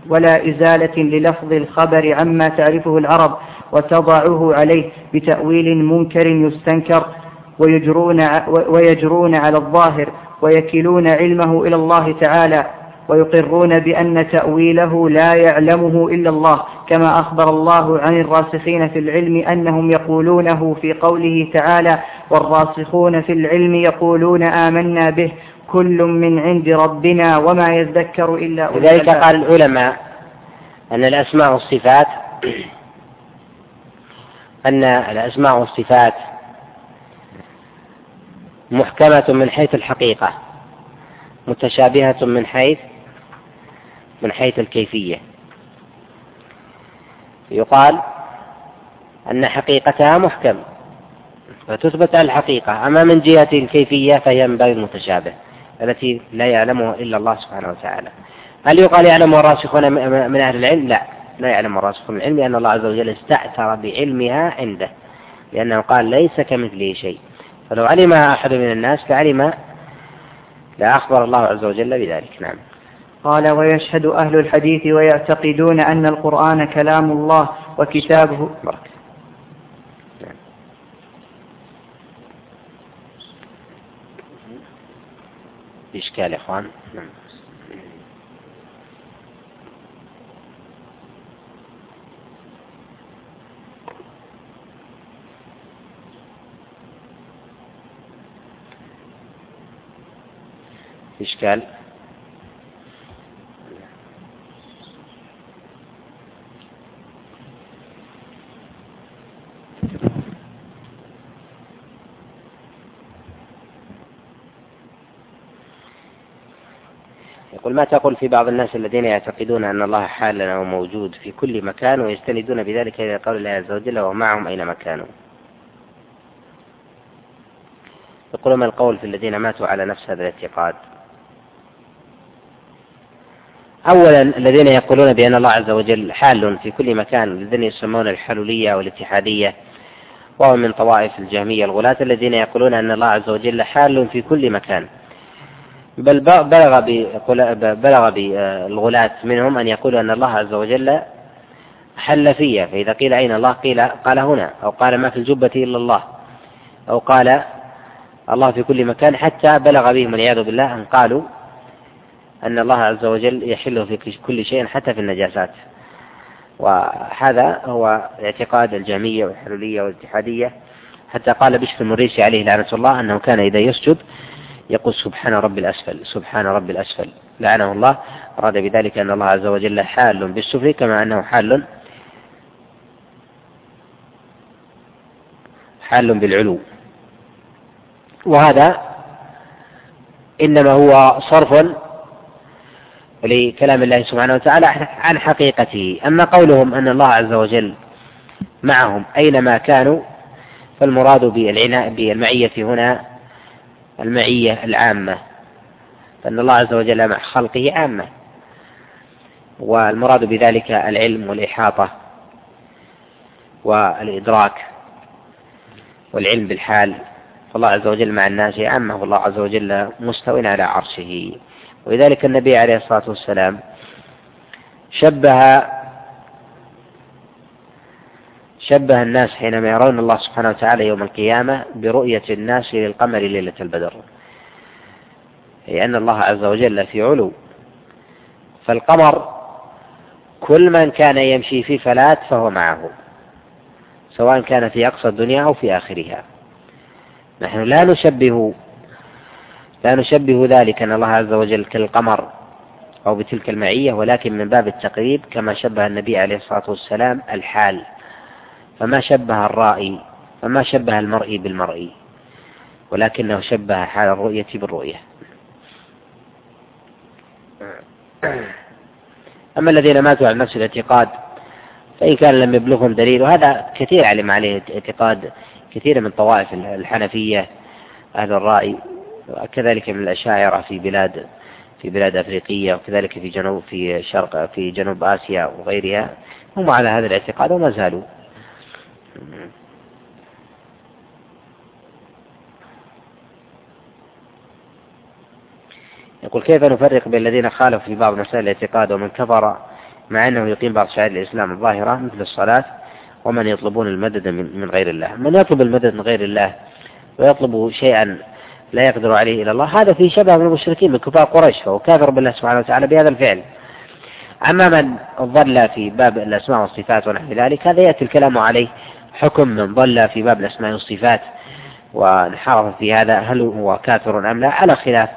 ولا إزالة للفظ الخبر عما تعرفه العرب. وتضعه عليه بتأويل منكر يستنكر ويجرون ويجرون على الظاهر ويكلون علمه إلى الله تعالى ويقرون بأن تأويله لا يعلمه إلا الله كما أخبر الله عن الراسخين في العلم أنهم يقولونه في قوله تعالى والراسخون في العلم يقولون آمنا به كل من عند ربنا وما يذكر إلا لذلك قال العلماء أن الأسماء والصفات أن الأسماء والصفات محكمة من حيث الحقيقة متشابهة من حيث من حيث الكيفية. يقال أن حقيقتها محكم فتثبت الحقيقة. أما من جهة الكيفية فهي من باب المتشابه التي لا يعلمها إلا الله سبحانه وتعالى. هل يقال يعلم الراسخون من أهل العلم؟ لا. لا يعلم الراسخون من العلم لأن الله عز وجل استأثر بعلمها عنده لأنه قال ليس كمثله شيء فلو علمها أحد من الناس لعلم لا أخبر الله عز وجل بذلك نعم قال ويشهد أهل الحديث ويعتقدون أن القرآن كلام الله وكتابه بركة. نعم. إشكال يا إخوان نعم. إشكال. يقول ما تقول في بعض الناس الذين يعتقدون أن الله حال أو موجود في كل مكان ويستندون بذلك إلى قول الله عز وجل ومعهم أينما كانوا يقول ما القول في الذين ماتوا على نفس هذا الاعتقاد؟ أولا الذين يقولون بأن الله عز وجل حال في كل مكان الذين يسمون الحلولية والاتحادية وهو من طوائف الجهمية الغلاة الذين يقولون أن الله عز وجل حال في كل مكان. بل بلغ بلغ بالغلاة منهم أن يقولوا أن الله عز وجل حل فيها فإذا قيل أين الله؟ قيل قال هنا أو قال ما في الجبة إلا الله. أو قال الله في كل مكان حتى بلغ بهم والعياذ بالله أن قالوا أن الله عز وجل يحل في كل شيء حتى في النجاسات. وهذا هو اعتقاد الجامية والحلولية والاتحادية. حتى قال بشر المريسي عليه لعنة الله أنه كان إذا يسجد يقول سبحان رب الأسفل سبحان رب الأسفل. لعنه الله. أراد بذلك أن الله عز وجل حال بالسفل كما أنه حال حال بالعلو. وهذا إنما هو صرف لكلام الله سبحانه وتعالى عن حقيقته. أما قولهم أن الله عز وجل معهم أينما كانوا فالمراد بالعناء بالمعية هنا المعية العامة. فأن الله عز وجل مع خلقه عامة. والمراد بذلك العلم والإحاطة والإدراك والعلم بالحال. والله عز وجل مع الناس عامة والله عز وجل مستو على عرشه. ولذلك النبي عليه الصلاة والسلام شبه شبه الناس حينما يرون الله سبحانه وتعالى يوم القيامة برؤية الناس للقمر ليلة البدر. لأن الله عز وجل في علو. فالقمر كل من كان يمشي في فلات فهو معه. سواء كان في أقصى الدنيا أو في آخرها. نحن لا نشبه لا نشبه ذلك أن الله عز وجل كالقمر أو بتلك المعية ولكن من باب التقريب كما شبه النبي عليه الصلاة والسلام الحال فما شبه الرائي فما شبه المرئي بالمرئي ولكنه شبه حال الرؤية بالرؤية. أما الذين ماتوا على نفس الاعتقاد فإن كان لم يبلغهم دليل وهذا كثير علم عليه اعتقاد كثير من طوائف الحنفية أهل الرأي وكذلك من الأشاعرة في بلاد في بلاد أفريقية وكذلك في جنوب في شرق في جنوب آسيا وغيرها هم على هذا الاعتقاد وما زالوا. يقول كيف نفرق بين الذين خالفوا في بعض مسائل الاعتقاد ومن كفر مع أنه يقيم بعض شعائر الإسلام الظاهرة مثل الصلاة ومن يطلبون المدد من غير الله؟ من يطلب المدد من غير الله ويطلب شيئا لا يقدر عليه إلا الله. هذا في شبه من المشركين من كفار قريش فهو كافر بالله سبحانه وتعالى بهذا الفعل. أما من ضل في باب الأسماء والصفات ونحو ذلك هذا يأتي الكلام عليه. حكم من ضل في باب الأسماء والصفات وانحرف في هذا هل هو كافر أم لا؟ على خلاف.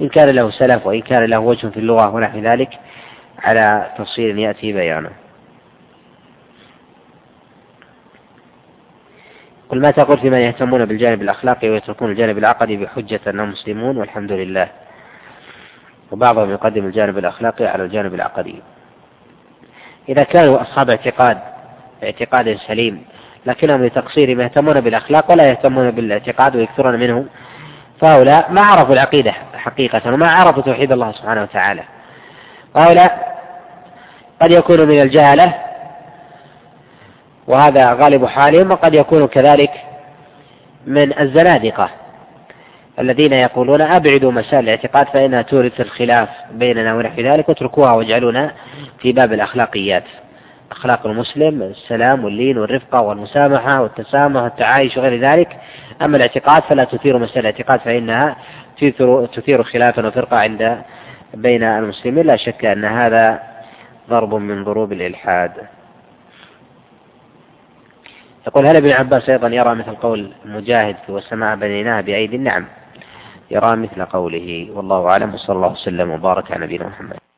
إن كان له سلف وإن كان له وجه في اللغة ونحو ذلك على تفصيل يأتي بيانه. قل ما تقول في من يهتمون بالجانب الأخلاقي ويتركون الجانب العقدي بحجة أنهم مسلمون والحمد لله. وبعضهم يقدم الجانب الأخلاقي على الجانب العقدي. إذا كانوا أصحاب اعتقاد اعتقاد سليم لكنهم لتقصيرهم يهتمون بالأخلاق ولا يهتمون بالاعتقاد ويكثرون منه فهؤلاء ما عرفوا العقيدة حقيقة وما عرفوا توحيد الله سبحانه وتعالى. هؤلاء قد يكونوا من الجهلة وهذا غالب حالهم وقد يكون كذلك من الزنادقة الذين يقولون أبعدوا مسائل الاعتقاد فإنها تورث الخلاف بيننا ونحو ذلك واتركوها واجعلونا في باب الأخلاقيات. أخلاق المسلم السلام واللين والرفقة والمسامحة والتسامح والتعايش وغير ذلك. أما الاعتقاد فلا تثير مسألة الاعتقاد فإنها تثير, تثير خلافا وفرقة عند بين المسلمين. لا شك أن هذا ضرب من ضروب الإلحاد. يقول هل ابن عباس أيضا يرى مثل قول المجاهد والسماء بنيناها بأيدي النعم؟ يرى مثل قوله والله أعلم وصلى الله وسلم وبارك على نبينا محمد.